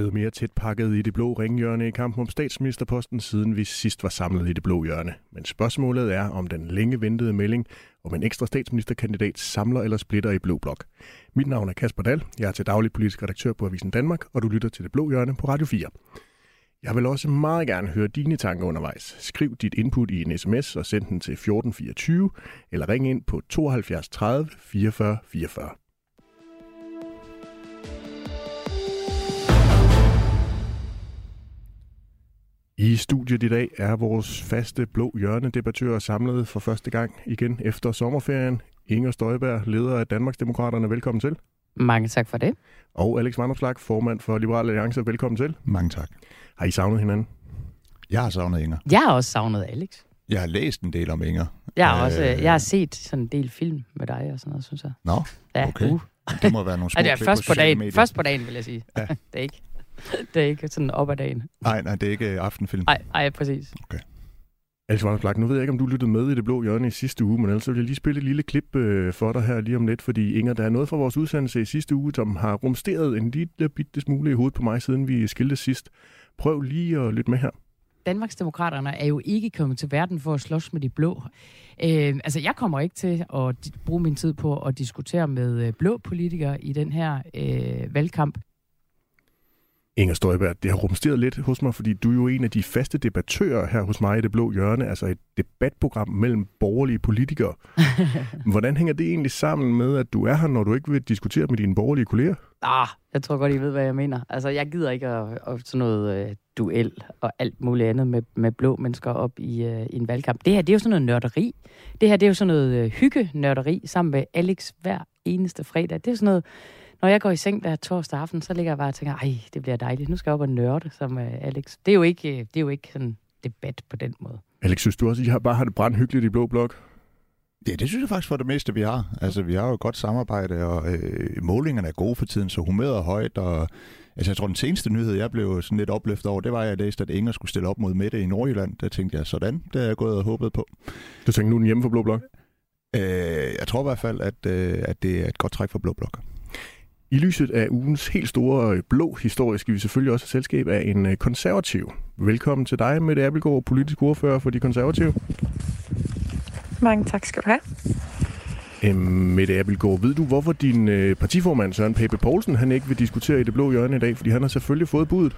Er blevet mere tæt pakket i det blå ringhjørne i kampen om statsministerposten, siden vi sidst var samlet i det blå hjørne. Men spørgsmålet er, om den længe ventede melding om en ekstra statsministerkandidat samler eller splitter i blå blok. Mit navn er Kasper Dahl, jeg er til daglig politisk redaktør på Avisen Danmark, og du lytter til det blå hjørne på Radio 4. Jeg vil også meget gerne høre dine tanker undervejs. Skriv dit input i en sms og send den til 1424, eller ring ind på 72 30 44 44. I studiet i dag er vores faste blå hjørnedebattører samlet for første gang igen efter sommerferien. Inger Støjberg, leder af Danmarksdemokraterne, velkommen til. Mange tak for det. Og Alex Vanderslag, formand for Liberal Alliance, velkommen til. Mange tak. Har I savnet hinanden? Jeg har savnet Inger. Jeg har også savnet Alex. Jeg har læst en del om Inger. Jeg har, også, øh, jeg har set sådan en del film med dig og sådan noget, synes jeg. Nå, Ja, okay. Uh. Det må være nogle små Altså, først, på dagen, medier. først på dagen, vil jeg sige. Ja. det er ikke det er ikke sådan op ad dagen. Nej, nej, det er ikke aftenfilm. Nej, ej, præcis. Alex Vanderslag, nu ved jeg ikke, om du lyttede med i det blå hjørne i sidste uge, men ellers så vil jeg lige spille et lille klip øh, for dig her lige om lidt, fordi Inger, der er noget fra vores udsendelse i sidste uge, som har rumsteret en lille bitte smule i hovedet på mig, siden vi skilte sidst. Prøv lige at lytte med her. Danmarksdemokraterne er jo ikke kommet til verden for at slås med de blå. Øh, altså, jeg kommer ikke til at bruge min tid på at diskutere med øh, blå politikere i den her øh, valgkamp. Inger Støjberg, det har rumsteret lidt hos mig, fordi du er jo en af de faste debattører her hos mig i det blå hjørne, altså et debatprogram mellem borgerlige politikere. Hvordan hænger det egentlig sammen med, at du er her, når du ikke vil diskutere med dine borgerlige kolleger? Ah, jeg tror godt, I ved, hvad jeg mener. Altså, jeg gider ikke at, at sådan noget øh, duel og alt muligt andet med, med blå mennesker op i, øh, i en valgkamp. Det her, det er jo sådan noget nørderi. Det her, det er jo sådan noget øh, hygge-nørderi sammen med Alex hver eneste fredag. Det er sådan noget, når jeg går i seng der torsdag aften, så ligger jeg bare og tænker, ej, det bliver dejligt. Nu skal jeg op og nørde som øh, Alex. Det er jo ikke, øh, det er jo ikke sådan debat på den måde. Alex, synes du også, at I har bare har det brændt hyggeligt i Blå Blok? Ja, det synes jeg faktisk for det meste, vi har. Altså, vi har jo et godt samarbejde, og øh, målingerne er gode for tiden, så humøret er højt, og altså, jeg tror, den seneste nyhed, jeg blev sådan lidt opløftet over, det var, at jeg læste, at Inger skulle stille op mod Mette i Nordjylland. Der tænkte jeg, sådan, det er jeg gået og håbet på. Du tænker nu er den hjemme for Blå Blok? Øh, jeg tror i hvert fald, at, øh, at det er et godt træk for Blå Blok. I lyset af ugens helt store øh, blå historie skal vi selvfølgelig også have selskab af en øh, konservativ. Velkommen til dig, Mette Abelgaard, politisk ordfører for de konservative. Mange tak skal du have. Øhm, Mette Abelgaard, ved du, hvorfor din øh, partiformand Søren Pape Poulsen han ikke vil diskutere i det blå hjørne i dag? Fordi han har selvfølgelig fået budet.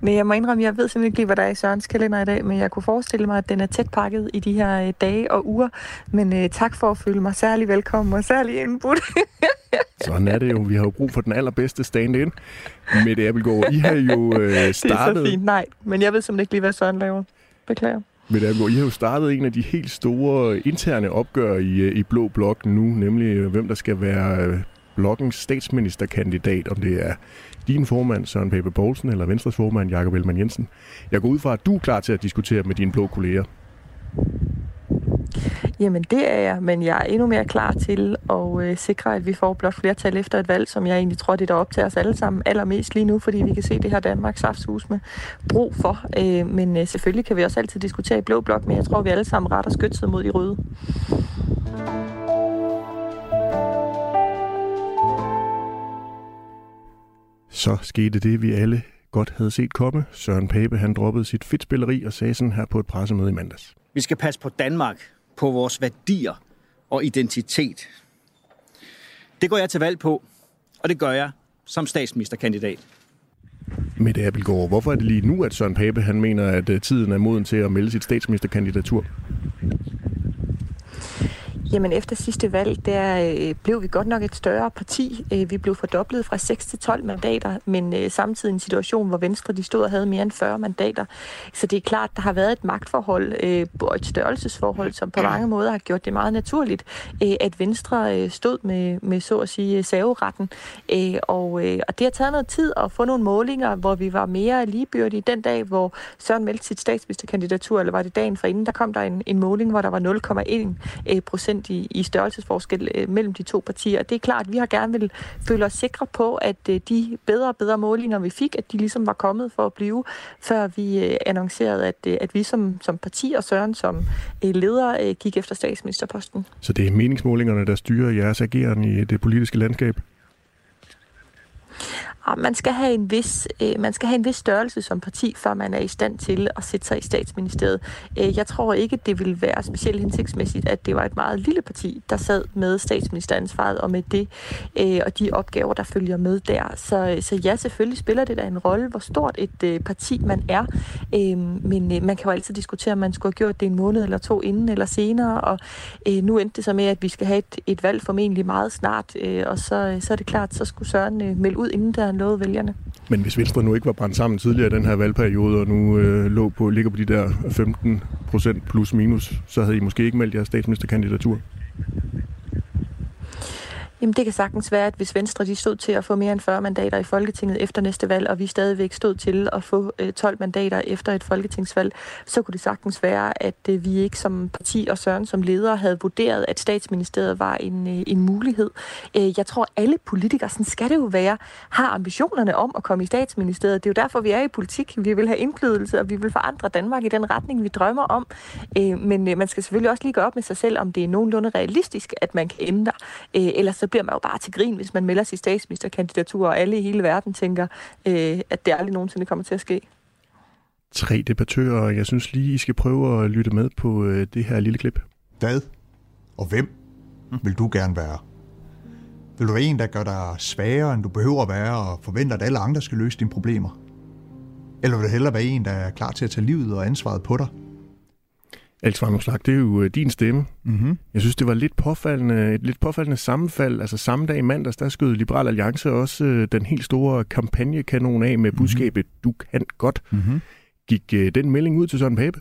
Men jeg må indrømme, jeg ved simpelthen ikke hvad der er i Sørens kalender i dag, men jeg kunne forestille mig, at den er tæt pakket i de her øh, dage og uger. Men øh, tak for at føle mig særlig velkommen og særlig indbudt. Sådan er det jo. Vi har jo brug for den allerbedste stand-in. Mette Abelgaard, I har jo øh, det er så startet... fint. Nej, men jeg ved simpelthen ikke lige, hvad Søren laver. Beklager. Mette Abelgaard, I har jo startet en af de helt store interne opgør i, øh, i Blå Blok nu, nemlig øh, hvem der skal være øh, blokkens statsministerkandidat, om det er din formand Søren Pape Poulsen eller Venstres formand Jakob Ellemann Jensen. Jeg går ud fra, at du er klar til at diskutere med dine blå kolleger. Jamen det er jeg, men jeg er endnu mere klar til at øh, sikre, at vi får blot flertal efter et valg, som jeg egentlig tror, det er op til os alle sammen allermest lige nu, fordi vi kan se det her Danmarks saftshus med brug for. Øh, men øh, selvfølgelig kan vi også altid diskutere i blå blok, men jeg tror, vi alle sammen retter skytset mod de røde. Så skete det, vi alle godt havde set komme. Søren Pape han droppede sit fedtspilleri og sagde sådan her på et pressemøde i mandags. Vi skal passe på Danmark, på vores værdier og identitet. Det går jeg til valg på, og det gør jeg som statsministerkandidat. Mette Abelgaard, hvorfor er det lige nu, at Søren Pape han mener, at øh, tiden er moden til at melde sit statsministerkandidatur? Jamen efter sidste valg, der øh, blev vi godt nok et større parti. Øh, vi blev fordoblet fra 6 til 12 mandater, men øh, samtidig en situation, hvor Venstre de stod og havde mere end 40 mandater. Så det er klart, der har været et magtforhold øh, og et størrelsesforhold, som på mange måder har gjort det meget naturligt, øh, at Venstre øh, stod med, med så at sige øh, saveretten. Øh, og, øh, og det har taget noget tid at få nogle målinger, hvor vi var mere ligebyrdige. Den dag, hvor Søren meldte sit statsministerkandidatur, eller var det dagen for inden, der kom der en, en måling, hvor der var 0,1 øh, procent i, i størrelsesforskel øh, mellem de to partier. Og det er klart, at vi har gerne vil føle os sikre på, at øh, de bedre og bedre målinger, vi fik, at de ligesom var kommet for at blive, før vi øh, annoncerede, at, øh, at vi som, som parti og Søren som øh, leder øh, gik efter statsministerposten. Så det er meningsmålingerne, der styrer jeres ageren i det politiske landskab? Man skal have en vis, øh, man skal have en vis størrelse som parti, før man er i stand til at sætte sig i statsministeriet. Øh, jeg tror ikke, det vil være specielt hensigtsmæssigt, at det var et meget lille parti, der sad med statsministeransvaret og med det øh, og de opgaver, der følger med der. Så, så ja, selvfølgelig spiller det da en rolle, hvor stort et øh, parti man er. Øh, men øh, man kan jo altid diskutere, om man skulle have gjort det en måned eller to inden eller senere. Og øh, nu endte det så med, at vi skal have et, et valg formentlig meget snart. Øh, og så, så er det klart, så skulle Søren øh, melde ud, inden der lovede vælgerne. Men hvis Venstre nu ikke var brændt sammen tidligere i den her valgperiode, og nu øh, lå på, ligger på de der 15 procent plus minus, så havde I måske ikke meldt jeres statsministerkandidatur? Jamen det kan sagtens være, at hvis Venstre de stod til at få mere end 40 mandater i Folketinget efter næste valg, og vi stadigvæk stod til at få øh, 12 mandater efter et folketingsvalg, så kunne det sagtens være, at øh, vi ikke som parti og Søren som leder havde vurderet, at statsministeriet var en, øh, en mulighed. Jeg tror, alle politikere, sådan skal det jo være, har ambitionerne om at komme i statsministeriet. Det er jo derfor, vi er i politik. Vi vil have indflydelse, og vi vil forandre Danmark i den retning, vi drømmer om. Men man skal selvfølgelig også lige gå op med sig selv, om det er nogenlunde realistisk, at man kan ændre. eller så så bliver man jo bare til grin, hvis man melder sit statsministerkandidatur, og alle i hele verden tænker, øh, at det aldrig nogensinde kommer til at ske. Tre debattører, jeg synes lige, I skal prøve at lytte med på øh, det her lille klip. Hvad og hvem vil du gerne være? Vil du være en, der gør dig svagere, end du behøver at være, og forventer, at alle andre skal løse dine problemer? Eller vil du hellere være en, der er klar til at tage livet og ansvaret på dig? Alex Vanderslag, det er jo øh, din stemme. Mm-hmm. Jeg synes, det var lidt påfaldende, et lidt påfaldende sammenfald. Altså samme dag i mandags, der skød Liberal Alliance også øh, den helt store kampagnekanon af med budskabet, du kan godt. Mm-hmm. Gik øh, den melding ud til Søren Pape?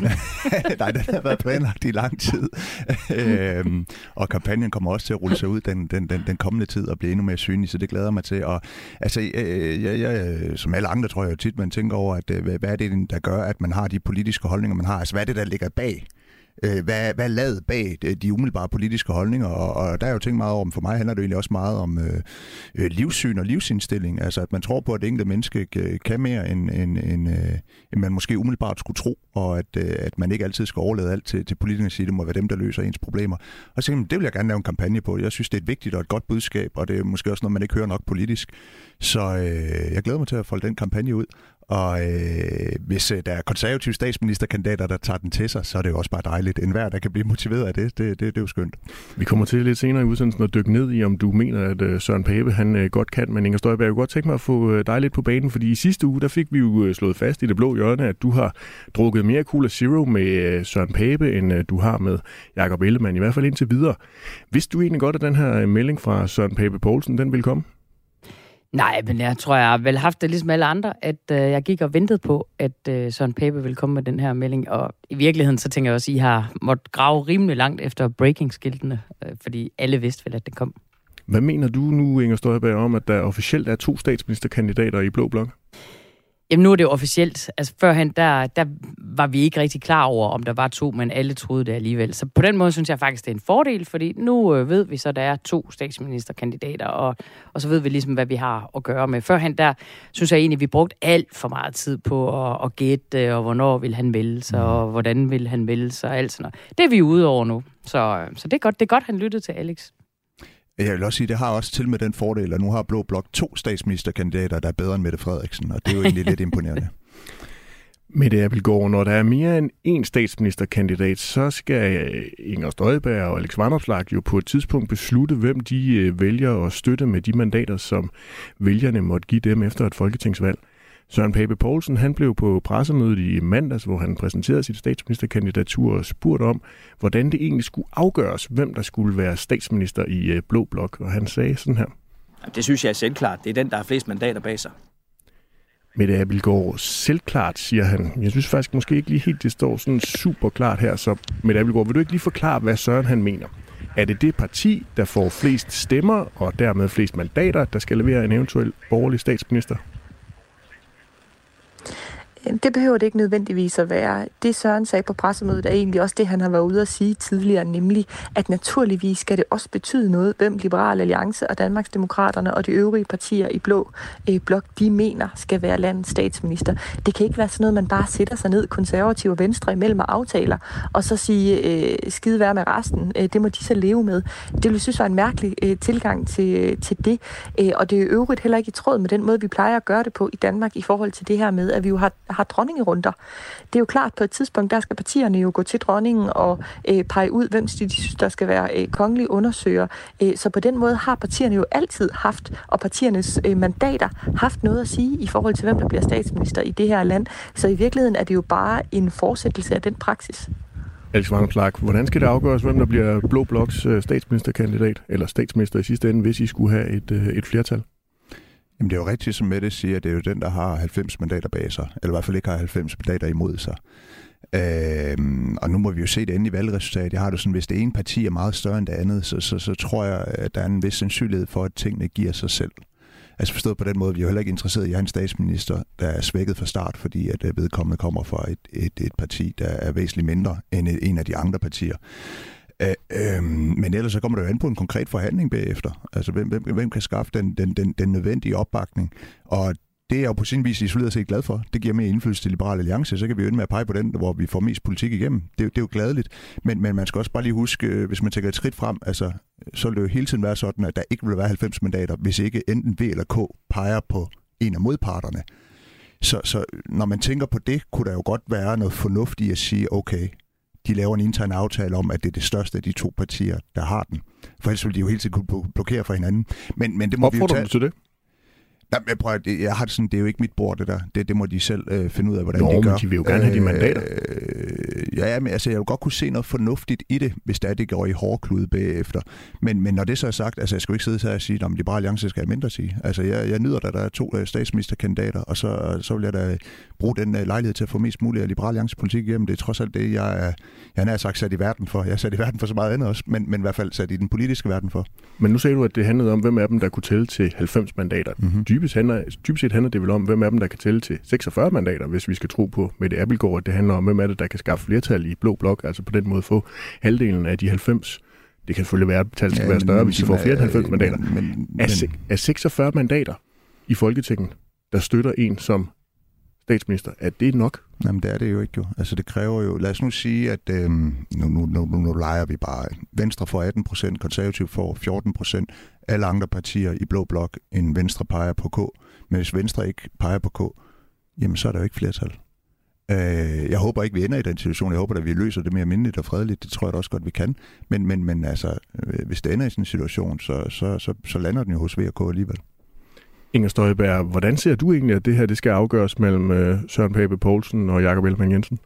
Nej, den har været planlagt i lang tid. øhm, og kampagnen kommer også til at rulle sig ud den, den, den, den kommende tid og blive endnu mere synlig, så det glæder mig til. Og, altså, jeg, jeg, jeg, som alle andre tror jeg tit, man tænker over, at øh, hvad er det, der gør, at man har de politiske holdninger, man har? Altså, hvad er det, der ligger bag øh, hvad, hvad er lavet bag øh, de umiddelbare politiske holdninger, og, og der er jo tænkt meget om, for mig handler det egentlig også meget om øh, øh, livssyn og livsindstilling, altså at man tror på, at det enkelte menneske øh, kan mere, end, end, end, øh, end man måske umiddelbart skulle tro, og at, øh, at man ikke altid skal overlade alt til, til politikerne, sige, det må være dem, der løser ens problemer. Og så det vil jeg gerne lave en kampagne på. Jeg synes, det er et vigtigt og et godt budskab, og det er måske også noget, man ikke hører nok politisk. Så øh, jeg glæder mig til at folde den kampagne ud, og øh, hvis øh, der er konservative statsministerkandidater, der tager den til sig, så er det jo også bare dejligt. En hver, der kan blive motiveret af det, det, det, det er jo skønt. Vi kommer til lidt senere i udsendelsen at dykke ned i, om du mener, at øh, Søren Pape han øh, godt kan. Men Inger Støjberg, jeg kunne godt tænke mig at få øh, dig lidt på banen, fordi i sidste uge, der fik vi jo øh, slået fast i det blå hjørne, at du har drukket mere Cola Zero med øh, Søren Pape, end øh, du har med Jakob Ellemann, i hvert fald indtil videre. Vidste du egentlig godt, at den her øh, melding fra Søren Pape Poulsen, den vil komme? Nej, men jeg tror, jeg har vel haft det ligesom alle andre, at øh, jeg gik og ventede på, at øh, Søren Pape ville komme med den her melding. Og i virkeligheden, så tænker jeg også, at I har måttet grave rimelig langt efter breaking-skiltene, øh, fordi alle vidste vel, at den kom. Hvad mener du nu, Inger Støjberg, om, at der officielt er to statsministerkandidater i Blå Blok? Jamen nu er det jo officielt. Altså førhen, der, der var vi ikke rigtig klar over, om der var to, men alle troede det alligevel. Så på den måde synes jeg faktisk, det er en fordel, fordi nu øh, ved vi så, at der er to statsministerkandidater, og, og så ved vi ligesom, hvad vi har at gøre med. Førhen, der synes jeg egentlig, vi brugte alt for meget tid på at, at gætte, og hvornår vil han vælge sig, og hvordan vil han vælge sig, og alt sådan noget. Det er vi ude over nu. Så, så det er godt, det er godt, han lyttede til Alex. Jeg vil også sige, det har også til med den fordel, at nu har Blå Blok to statsministerkandidater, der er bedre end Mette Frederiksen, og det er jo egentlig lidt imponerende. Mette Abelgaard, når der er mere end én statsministerkandidat, så skal Inger Støjberg og Alex Vanopslagh jo på et tidspunkt beslutte, hvem de vælger at støtte med de mandater, som vælgerne måtte give dem efter et folketingsvalg. Søren Pape Poulsen han blev på pressemødet i mandags, hvor han præsenterede sit statsministerkandidatur og spurgte om, hvordan det egentlig skulle afgøres, hvem der skulle være statsminister i Blå Blok. Og han sagde sådan her. Det synes jeg er selvklart. Det er den, der har flest mandater bag sig. Mette Abelgaard, selvklart, siger han. Jeg synes faktisk måske ikke lige helt, det står sådan super klart her. Så Mette Abelgaard, vil du ikke lige forklare, hvad Søren han mener? Er det det parti, der får flest stemmer og dermed flest mandater, der skal levere en eventuel borgerlig statsminister? Det behøver det ikke nødvendigvis at være. Det Søren sagde på pressemødet er egentlig også det, han har været ude at sige tidligere, nemlig at naturligvis skal det også betyde noget, hvem Liberal Alliance og Danmarksdemokraterne og de øvrige partier i Blå øh, Blok, de mener skal være landets statsminister. Det kan ikke være sådan noget, man bare sætter sig ned, konservative og venstre imellem og aftaler, og så sige, øh, skide være med resten. Øh, det må de så leve med. Det vil jeg synes var en mærkelig øh, tilgang til, øh, til det, øh, og det er øvrigt heller ikke i tråd med den måde, vi plejer at gøre det på i Danmark i forhold til det her med, at vi jo har, har dronningerunder. Det er jo klart, på et tidspunkt, der skal partierne jo gå til dronningen og øh, pege ud, hvem de synes, der skal være øh, kongelige undersøger. Øh, så på den måde har partierne jo altid haft, og partiernes øh, mandater, haft noget at sige i forhold til, hvem der bliver statsminister i det her land. Så i virkeligheden er det jo bare en fortsættelse af den praksis. Alex Vanopslagh, hvordan skal det afgøres, hvem der bliver Blå Bloks øh, statsministerkandidat, eller statsminister i sidste ende, hvis I skulle have et, øh, et flertal? Jamen det er jo rigtigt, som Mette siger, det er jo den, der har 90 mandater bag sig, eller i hvert fald ikke har 90 mandater imod sig. Øhm, og nu må vi jo se det endelige valgresultat. Jeg har det sådan, hvis det ene parti er meget større end det andet, så, så, så tror jeg, at der er en vis sandsynlighed for, at tingene giver sig selv. Altså forstået på den måde, vi er jo heller ikke interesseret i at en statsminister, der er svækket fra start, fordi at øh, vedkommende kommer fra et, et, et parti, der er væsentligt mindre end en af de andre partier. Øh, øh, men ellers så kommer det jo an på en konkret forhandling bagefter. Altså, hvem, hvem, hvem kan skaffe den, den, den, den nødvendige opbakning? Og det er jeg jo på sin vis isoleret set glad for. Det giver mere indflydelse til Liberale Alliance, så kan vi jo ende med at pege på den, hvor vi får mest politik igennem. Det, det er jo glædeligt. Men, men man skal også bare lige huske, øh, hvis man tænker et skridt frem, altså, så vil det jo hele tiden være sådan, at der ikke vil være 90 mandater, hvis ikke enten V eller K peger på en af modparterne. Så, så når man tænker på det, kunne der jo godt være noget fornuftigt at sige, okay, de laver en intern aftale om, at det er det største af de to partier, der har den. For ellers vil de jo hele tiden kunne blokere for hinanden. Men, men det må Opfordrer vi jo tage... du til det? Nej, men prøv at, jeg har det sådan, det er jo ikke mit bord, det der. Det, det må de selv øh, finde ud af, hvordan Nå, de gør. men de vil jo gerne have de mandater. Øh, ja, men altså, jeg vil godt kunne se noget fornuftigt i det, hvis det er, det går i hårdklude bagefter. Men, men når det så er sagt, altså, jeg skal jo ikke sidde her og sige, at Liberale Alliance skal have mindre at sige. Altså, jeg, jeg nyder, at der er to øh, statsministerkandidater, og så, så vil jeg da bruge den øh, lejlighed til at få mest muligt af Liberale Alliance politik igennem. Det er trods alt det, jeg er, jeg er sagt sat i verden for. Jeg er sat i verden for så meget andet også, men, men i hvert fald sat i den politiske verden for. Men nu sagde du, at det handlede om, hvem af dem, der kunne tælle til 90 mandater. Mm-hmm. Dybest, handler, dybest set handler det vel om, hvem af dem, der kan tælle til 46 mandater, hvis vi skal tro på Mette Abelgaard, at det handler om, hvem er det, der kan skaffe flertal i Blå Blok, altså på den måde få halvdelen af de 90 det kan selvfølgelig være, at tallet skal ja, være større, hvis de får flere end 90 mandater. Men, men, er, er 46 mandater i Folketinget, der støtter en som statsminister, er det nok? Jamen, det er det jo ikke jo. Altså, det kræver jo... Lad os nu sige, at øhm, nu, nu, nu, nu leger vi bare. Venstre får 18 procent, konservativ får 14 procent. Alle andre partier i Blå Blok end Venstre peger på K. Men hvis Venstre ikke peger på K, jamen så er der jo ikke flertal. Øh, jeg håber ikke, vi ender i den situation. Jeg håber, at vi løser det mere mindeligt og fredeligt. Det tror jeg da også godt, vi kan. Men, men, men altså, øh, hvis det ender i sådan en situation, så, så, så, så lander den jo hos VK alligevel. Inger Støjberg, hvordan ser du egentlig, at det her det skal afgøres mellem øh, Søren Pape Poulsen og Jakob Ellemann Jensen?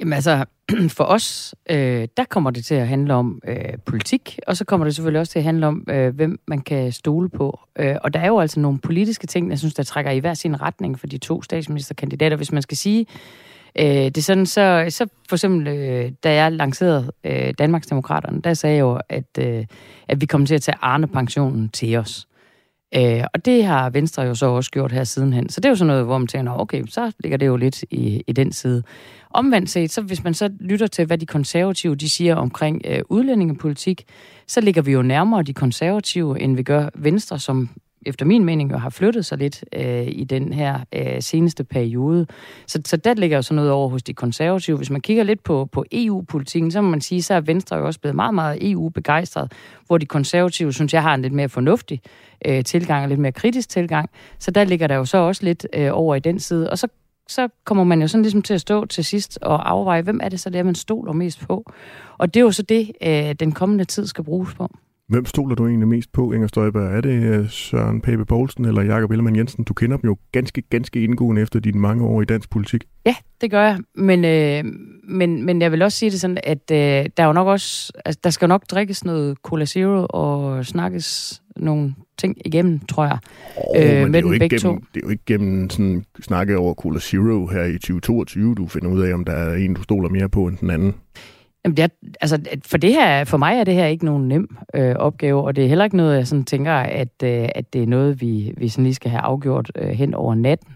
Jamen altså, for os, øh, der kommer det til at handle om øh, politik, og så kommer det selvfølgelig også til at handle om, øh, hvem man kan stole på. Øh, og der er jo altså nogle politiske ting, jeg synes, der trækker i hver sin retning for de to statsministerkandidater. Hvis man skal sige, øh, det er sådan, så, så for eksempel, øh, da jeg lancerede øh, Danmarksdemokraterne, der sagde jeg jo, at, øh, at vi kommer til at tage Arne-pensionen til os. Øh, og det har Venstre jo så også gjort her sidenhen. Så det er jo sådan noget, hvor man tænker, okay, så ligger det jo lidt i, i den side. Omvendt set, så hvis man så lytter til, hvad de konservative de siger omkring øh, udlændingepolitik, så ligger vi jo nærmere de konservative, end vi gør Venstre, som efter min mening jo har flyttet sig lidt øh, i den her øh, seneste periode. Så, så der ligger jo sådan noget over hos de konservative. Hvis man kigger lidt på, på EU-politikken, så må man sige, så er Venstre jo også blevet meget, meget EU-begejstret, hvor de konservative synes, jeg har en lidt mere fornuftig øh, tilgang, og lidt mere kritisk tilgang. Så der ligger der jo så også lidt øh, over i den side. Og så så kommer man jo sådan ligesom til at stå til sidst og afveje, hvem er det så, der man stoler mest på. Og det er jo så det, øh, den kommende tid skal bruges på. Hvem stoler du egentlig mest på, Inger Støjberg? Er det øh, Søren Pape Poulsen eller Jakob Ellemann Jensen? Du kender dem jo ganske, ganske indgående efter dine mange år i dansk politik. Ja, det gør jeg. Men, øh, men, men jeg vil også sige det sådan, at øh, der er jo nok også, altså, der skal nok drikkes noget Cola Zero og snakkes nogle ting igennem, tror jeg. Oh, øh, men det, er jo ikke gennem, det er jo ikke gennem sådan snakke over Cola Zero her i 2022, du finder ud af, om der er en, du stoler mere på end den anden. Jamen, jeg, altså, for, det her, for mig er det her ikke nogen nem øh, opgave, og det er heller ikke noget, jeg sådan tænker, at, øh, at det er noget, vi, vi sådan lige skal have afgjort øh, hen over natten.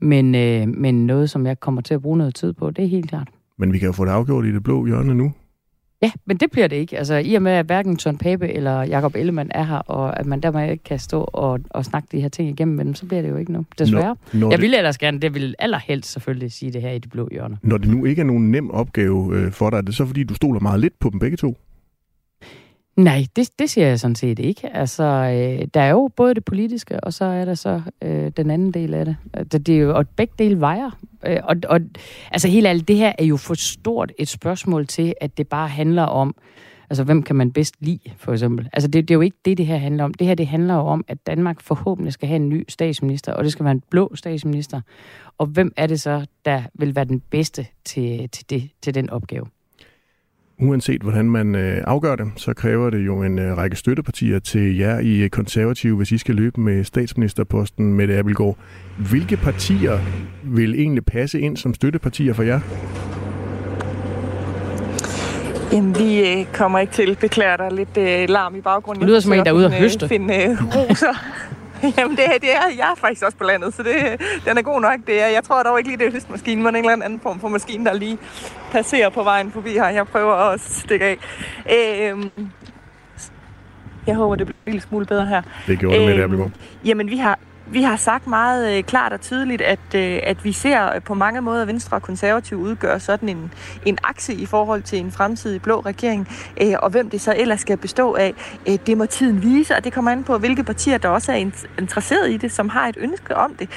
Men, øh, men noget, som jeg kommer til at bruge noget tid på, det er helt klart. Men vi kan jo få det afgjort i det blå hjørne nu. Ja, men det bliver det ikke. Altså, i og med, at hverken Søren Pape eller Jakob Ellemann er her, og at man dermed ikke kan stå og, og snakke de her ting igennem med dem, så bliver det jo ikke nu. Desværre. Når, når jeg ville ellers gerne, det vil allerhelst selvfølgelig sige det her i det blå hjørne. Når det nu ikke er nogen nem opgave øh, for dig, er det så fordi, du stoler meget lidt på dem begge to? Nej, det, det siger jeg sådan set ikke. Altså, øh, der er jo både det politiske, og så er der så øh, den anden del af det. det, det er jo, og begge dele vejer. Øh, og, og altså helt ærligt, det her er jo for stort et spørgsmål til, at det bare handler om, altså hvem kan man bedst lide, for eksempel. Altså det, det er jo ikke det, det her handler om. Det her, det handler jo om, at Danmark forhåbentlig skal have en ny statsminister, og det skal være en blå statsminister. Og hvem er det så, der vil være den bedste til, til, det, til den opgave? Uanset hvordan man øh, afgør det, så kræver det jo en øh, række støttepartier til jer i konservative, hvis I skal løbe med statsministerposten med det Abelgaard. Hvilke partier vil egentlig passe ind som støttepartier for jer? Jamen, vi øh, kommer ikke til. Beklager der lidt øh, larm i baggrunden. Det lyder som en, der er ude høste. Øh, finde øh, roser. Jamen, det, det er, jeg er faktisk også på landet, så det, den er god nok. Det er, jeg tror dog ikke lige, det er høstmaskinen, men en eller anden form for maskine, der lige passerer på vejen forbi her. Jeg prøver at stikke af. Øhm, jeg håber, det bliver en lille smule bedre her. Det gjorde det med det, Jamen, vi har, vi har sagt meget øh, klart og tydeligt, at, øh, at vi ser øh, på mange måder Venstre og Konservative udgøre sådan en, en akse i forhold til en fremtidig blå regering, og hvem det så ellers skal bestå af, det må tiden vise, og det kommer an på, hvilke partier, der også er interesseret i det, som har et ønske om det.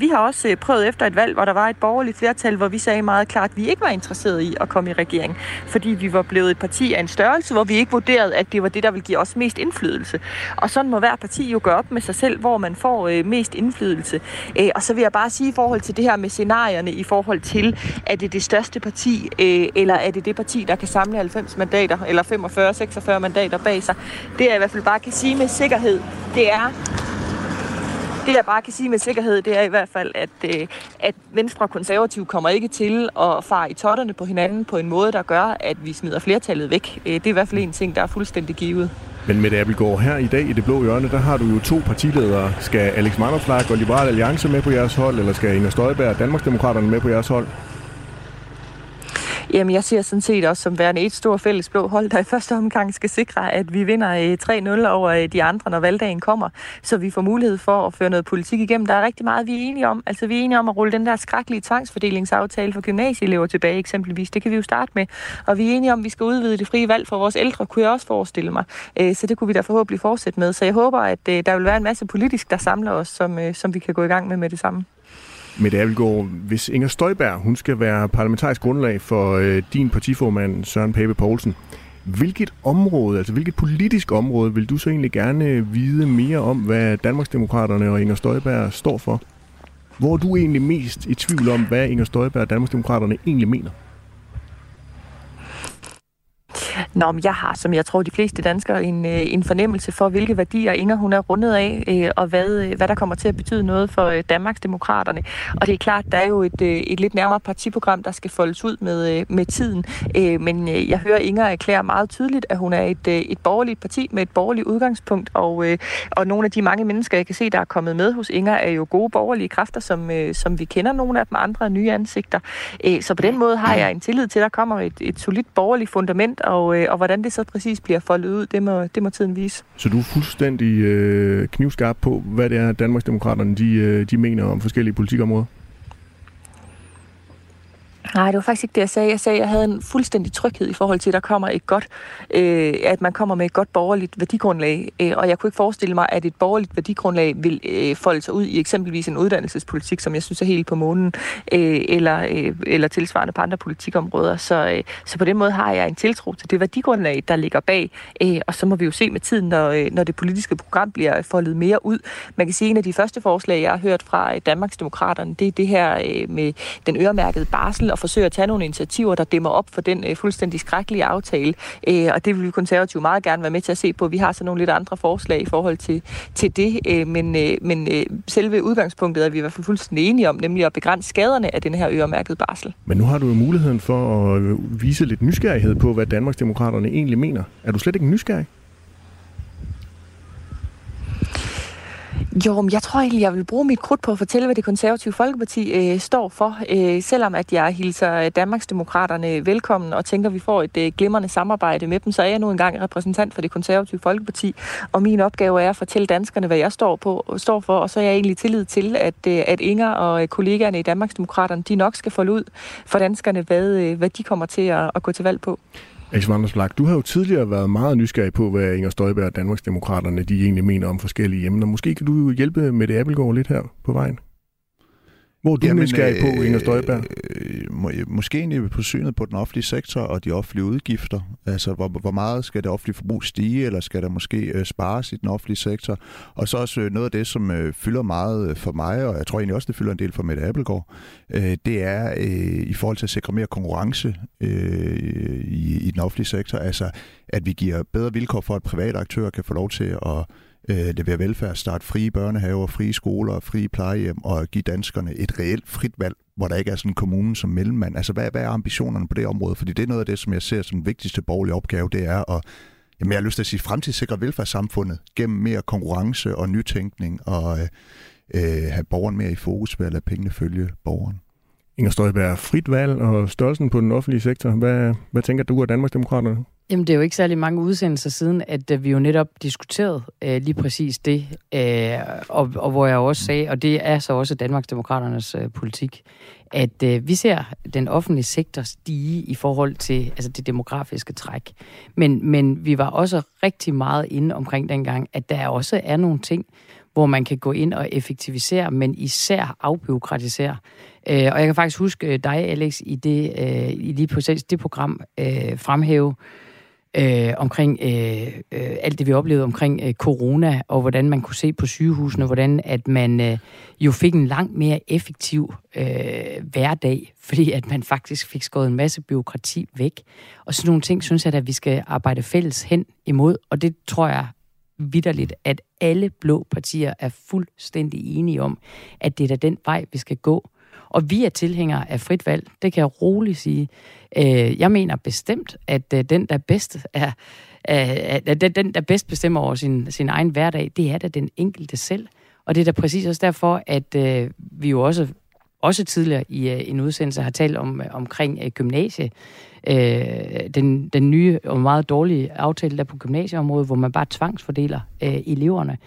Vi har også prøvet efter et valg, hvor der var et borgerligt flertal, hvor vi sagde meget klart, at vi ikke var interesseret i at komme i regering, fordi vi var blevet et parti af en størrelse, hvor vi ikke vurderede, at det var det, der ville give os mest indflydelse. Og sådan må hver parti jo gøre op med sig selv, hvor man får mest indflydelse. Øh, og så vil jeg bare sige i forhold til det her med scenarierne, i forhold til, er det det største parti, øh, eller er det det parti, der kan samle 90 mandater, eller 45-46 mandater bag sig. Det jeg i hvert fald bare kan sige med sikkerhed, det er, det jeg bare kan sige med sikkerhed, det er i hvert fald, at, øh, at Venstre og Konservative kommer ikke til at fare i totterne på hinanden på en måde, der gør, at vi smider flertallet væk. Øh, det er i hvert fald en ting, der er fuldstændig givet. Men med Abelgaard, her i dag i det blå hjørne, der har du jo to partiledere. Skal Alex Manderflag og Liberal Alliance med på jeres hold, eller skal Inger Støjberg og Danmarksdemokraterne med på jeres hold? Jamen, jeg ser sådan set også som værende et stort fælles blå hold, der i første omgang skal sikre, at vi vinder øh, 3-0 over øh, de andre, når valgdagen kommer, så vi får mulighed for at føre noget politik igennem. Der er rigtig meget, vi er enige om. Altså, vi er enige om at rulle den der skrækkelige tvangsfordelingsaftale for gymnasieelever tilbage, eksempelvis. Det kan vi jo starte med. Og vi er enige om, at vi skal udvide det frie valg for vores ældre, kunne jeg også forestille mig. Øh, så det kunne vi da forhåbentlig fortsætte med. Så jeg håber, at der vil være en masse politisk, der samler os, som, som vi kan gå i gang med med det samme. Mette Abelgaard, hvis Inger Støjberg hun skal være parlamentarisk grundlag for øh, din partiformand Søren Pape Poulsen, hvilket område, altså hvilket politisk område, vil du så egentlig gerne øh, vide mere om, hvad Danmarksdemokraterne og Inger Støjberg står for? Hvor er du egentlig mest i tvivl om, hvad Inger Støjberg og Danmarksdemokraterne egentlig mener? Nå, men jeg har, som jeg tror de fleste danskere, en, øh, en fornemmelse for, hvilke værdier Inger hun er rundet af, øh, og hvad, øh, hvad der kommer til at betyde noget for Danmarks Demokraterne. Og det er klart, der er jo et, et lidt nærmere partiprogram, der skal foldes ud med, med tiden. Men jeg hører Inger erklære meget tydeligt, at hun er et, et borgerligt parti med et borgerligt udgangspunkt, og, og nogle af de mange mennesker, jeg kan se, der er kommet med hos Inger, er jo gode borgerlige kræfter, som, som vi kender nogle af dem, andre nye ansigter. Så på den måde har jeg en tillid til, at der kommer et, et solidt borgerligt fundament, og, øh, og hvordan det så præcis bliver foldet ud, det må, det må tiden vise. Så du er fuldstændig øh, knivskarp på, hvad det er, Danmarksdemokraterne de, øh, de mener om forskellige politikområder? Nej, det var faktisk ikke det, jeg sagde. Jeg sagde, at jeg havde en fuldstændig tryghed i forhold til, at der kommer et godt, øh, at man kommer med et godt borgerligt værdigrundlag. Øh, og jeg kunne ikke forestille mig, at et borgerligt værdigrundlag vil øh, folde sig ud i eksempelvis en uddannelsespolitik, som jeg synes er helt på månen, øh, eller, øh, eller tilsvarende på andre politikområder. Så, øh, så på den måde har jeg en tiltro til det værdigrundlag, der ligger bag. Øh, og så må vi jo se med tiden, når, øh, når det politiske program bliver foldet mere ud. Man kan sige, at en af de første forslag, jeg har hørt fra øh, Danmarksdemokraterne, det er det her øh, med den øremærkede barsel og forsøge at tage nogle initiativer, der dæmmer op for den øh, fuldstændig skrækkelige aftale. Øh, og det vil vi konservative meget gerne være med til at se på. Vi har så nogle lidt andre forslag i forhold til, til det, øh, men, øh, men øh, selve udgangspunktet er vi i hvert fald fuldstændig enige om, nemlig at begrænse skaderne af den her øremærkede barsel. Men nu har du jo muligheden for at vise lidt nysgerrighed på, hvad Danmarksdemokraterne egentlig mener. Er du slet ikke nysgerrig? Jo, men jeg tror egentlig, jeg vil bruge mit krudt på at fortælle, hvad det konservative Folkeparti øh, står for. Øh, selvom at jeg hilser øh, Danmarksdemokraterne velkommen og tænker, at vi får et øh, glimrende samarbejde med dem, så er jeg nu engang repræsentant for det konservative Folkeparti. Og min opgave er at fortælle danskerne, hvad jeg står, på, står for. Og så er jeg egentlig tillid til, at, øh, at Inger og øh, kollegaerne i Danmarksdemokraterne, de nok skal folde ud for danskerne, hvad, øh, hvad de kommer til at, at gå til valg på. Alex Vandersblak, du har jo tidligere været meget nysgerrig på, hvad Inger Støjberg og Danmarksdemokraterne de egentlig mener om forskellige emner. Måske kan du hjælpe med det Appelgaard lidt her på vejen? Hvor er du Jamen, nysgerrig på, øh, Inger Støjberg? Øh, må, måske egentlig på synet på den offentlige sektor og de offentlige udgifter. Altså, hvor, hvor meget skal det offentlige forbrug stige, eller skal der måske øh, spares i den offentlige sektor? Og så også øh, noget af det, som øh, fylder meget for mig, og jeg tror egentlig også, det fylder en del for Mette Appelgaard, øh, det er øh, i forhold til at sikre mere konkurrence øh, i, i den offentlige sektor. Altså, at vi giver bedre vilkår for, at private aktører kan få lov til at øh, levere velfærd, starte frie børnehaver, frie skoler, frie plejehjem og give danskerne et reelt frit valg, hvor der ikke er sådan en kommune som mellemmand. Altså, hvad, hvad er ambitionerne på det område? Fordi det er noget af det, som jeg ser som den vigtigste borgerlige opgave, det er at Jamen, jeg har lyst til at sige fremtidssikre velfærdssamfundet gennem mere konkurrence og nytænkning og øh, have borgeren mere i fokus ved at lade pengene følge borgeren. Inger Støjberg, frit valg og størrelsen på den offentlige sektor. Hvad, hvad tænker du og Danmarksdemokraterne? Jamen, det er jo ikke særlig mange udsendelser siden, at øh, vi jo netop diskuterede uh, lige præcis det, uh, og, og hvor jeg også sagde, og det er så også Danmarksdemokraternes uh, politik, at uh, vi ser den offentlige sektor stige i forhold til altså det demografiske træk. Men, men vi var også rigtig meget inde omkring dengang, at der også er nogle ting, hvor man kan gå ind og effektivisere, men især afbiokratisere. Uh, og jeg kan faktisk huske dig, Alex, i det, uh, i lige præcis det program uh, fremhæve, øh, Øh, omkring øh, øh, alt det, vi oplevede omkring øh, corona, og hvordan man kunne se på sygehusene, hvordan at man øh, jo fik en langt mere effektiv øh, hverdag, fordi at man faktisk fik skåret en masse byråkrati væk. Og sådan nogle ting, synes jeg, at vi skal arbejde fælles hen imod, og det tror jeg vidderligt, at alle blå partier er fuldstændig enige om, at det er da den vej, vi skal gå. Og vi er tilhængere af frit valg, det kan jeg roligt sige. Øh, jeg mener bestemt, at øh, den, der bedst er, at den, der bedst bestemmer over sin, sin egen hverdag, det er da den enkelte selv. Og det er da præcis også derfor, at øh, vi jo også, også tidligere i øh, en udsendelse har talt om øh, omkring øh, gymnasie. den, den nye og meget dårlige aftale der på gymnasieområdet, hvor man bare tvangsfordeler eleverne.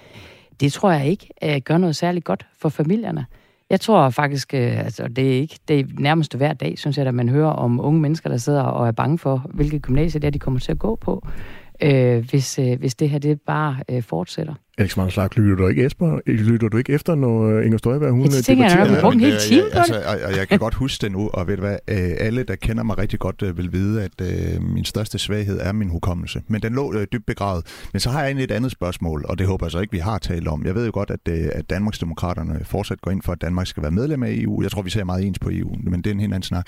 Det tror jeg ikke gør noget særligt godt for familierne. Jeg tror faktisk, øh, altså det er ikke det er nærmest hver dag, synes jeg, at man hører om unge mennesker, der sidder og er bange for, hvilke gymnasier det er, de kommer til at gå på, øh, hvis, øh, hvis det her det bare øh, fortsætter. Alex Vanderslag, lytter du ikke, Esper, lytter du ikke efter, når øh, Inger Støjberg, hun det tænker jeg, at brugt en hel time på altså, og, og jeg kan godt huske det nu, og ved du hvad, alle, der kender mig rigtig godt, vil vide, at uh, min største svaghed er min hukommelse. Men den lå uh, dybt begravet. Men så har jeg egentlig et andet spørgsmål, og det håber jeg så ikke, vi har talt om. Jeg ved jo godt, at, uh, at Danmarksdemokraterne fortsat går ind for, at Danmark skal være medlem af EU. Jeg tror, vi ser meget ens på EU, men det er en helt anden snak.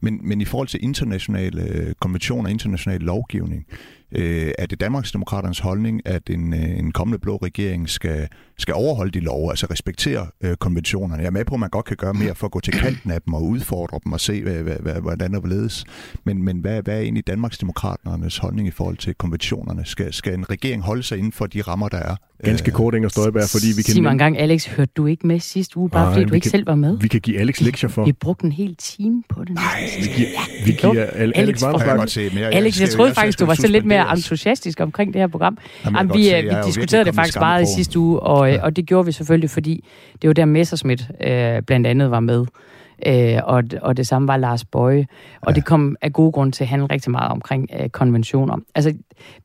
Men, men i forhold til internationale konventioner, international lovgivning, øh, er det Danmarksdemokraternes holdning, at en, en kommende blå regering skal, skal overholde de love, altså respektere øh, konventionerne. Jeg er med på, at man godt kan gøre mere for at gå til kanten af dem og udfordre dem og se, hvad, hvad, hvad, hvordan det ledes. Men, men hvad, hvad er egentlig Danmarksdemokraternes holdning i forhold til konventionerne? Skal, skal en regering holde sig inden for de rammer, der er? Ganske øh, kort, Inger Støjberg, fordi vi kan... Sig mig en gang, Alex, hørte du ikke med sidste uge, bare Ej, fordi du ikke kan, selv var med? Vi kan give Alex lektier for. Vi brugte en hel time på det. Nej, vi giver, vi giver Alex, Alex, Alex, Alex, jeg troede faktisk, du var så lidt mere entusiastisk omkring det her program. Jamen, vi, se, vi diskuterede det faktisk meget i sidste uge, og, ja. og det gjorde vi selvfølgelig, fordi det var der Messerschmidt øh, blandt andet var med. Øh, og, og det samme var Lars Bøje. Og ja. det kom af gode grunde til at handle rigtig meget omkring øh, konventioner. Altså,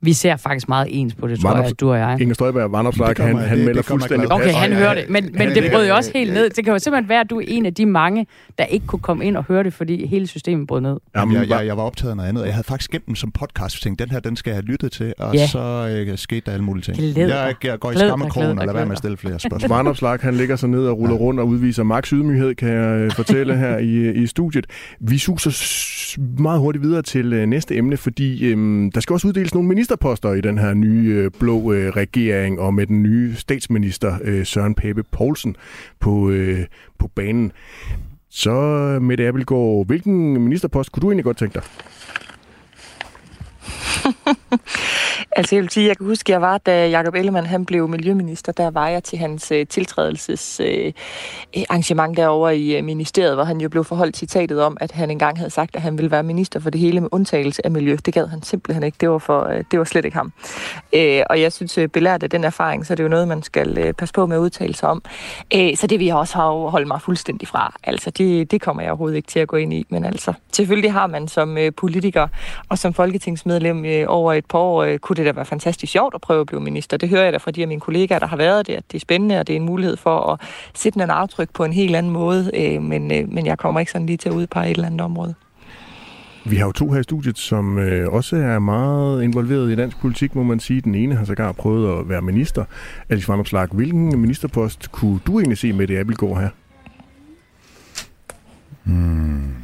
vi ser faktisk meget ens på det, tror Vandrup, jeg, du og jeg. Inger Støjberg, Vandopslag, han, han det, melder det fuldstændig Okay, han hører det, men, men det brød jo også helt ned. Det kan jo simpelthen være, at du er en af de mange, der ikke kunne komme ind og høre det, fordi hele systemet brød ned. Jamen, jeg, jeg, jeg var optaget af noget andet. Jeg havde faktisk gemt den som podcast. Jeg tænkte, den her, den skal jeg have lyttet til, og ja. så øh, skete der alle mulige ting. Glæder. Jeg, jeg går i skammekrogen og lader være med at stille flere spørgsmål. Vandopslag, han ligger sig ned og ruller rundt og udviser max ydmyghed, kan jeg øh, fortælle her i, i studiet. Vi suser meget hurtigt videre til øh, næste emne, fordi øh, der skal også uddeles nogle ministerposter i den her nye øh, blå øh, regering, og med den nye statsminister øh, Søren Pape Poulsen på, øh, på banen. Så øh, Mette Abelgaard, hvilken ministerpost kunne du egentlig godt tænke dig? Altså jeg vil sige, jeg kan huske, jeg var, da Jacob Ellemann han blev miljøminister, der var jeg til hans øh, tiltrædelses øh, arrangement derovre i øh, ministeriet, hvor han jo blev forholdt citatet om, at han engang havde sagt, at han ville være minister for det hele med undtagelse af miljø. Det gad han simpelthen ikke. Det var, for, øh, det var slet ikke ham. Øh, og jeg synes, øh, belært af den erfaring, så er det jo noget, man skal øh, passe på med at udtale sig om. Øh, så det vil jeg også have holdt mig fuldstændig fra. Altså det, det kommer jeg overhovedet ikke til at gå ind i. Men altså, selvfølgelig har man som øh, politiker og som folketingsmedlem øh, over et par år, øh, kunne det da være fantastisk sjovt at prøve at blive minister. Det hører jeg da fra de af mine kollegaer, der har været det, at det er spændende, og det er en mulighed for at sætte en aftryk på en helt anden måde, øh, men, øh, men jeg kommer ikke sådan lige til at udpege et eller andet område. Vi har jo to her i studiet, som øh, også er meget involveret i dansk politik, må man sige. Den ene har sågar prøvet at være minister. Alice Vandopslag, hvilken ministerpost kunne du egentlig se med det Abelgaard her? Hmm.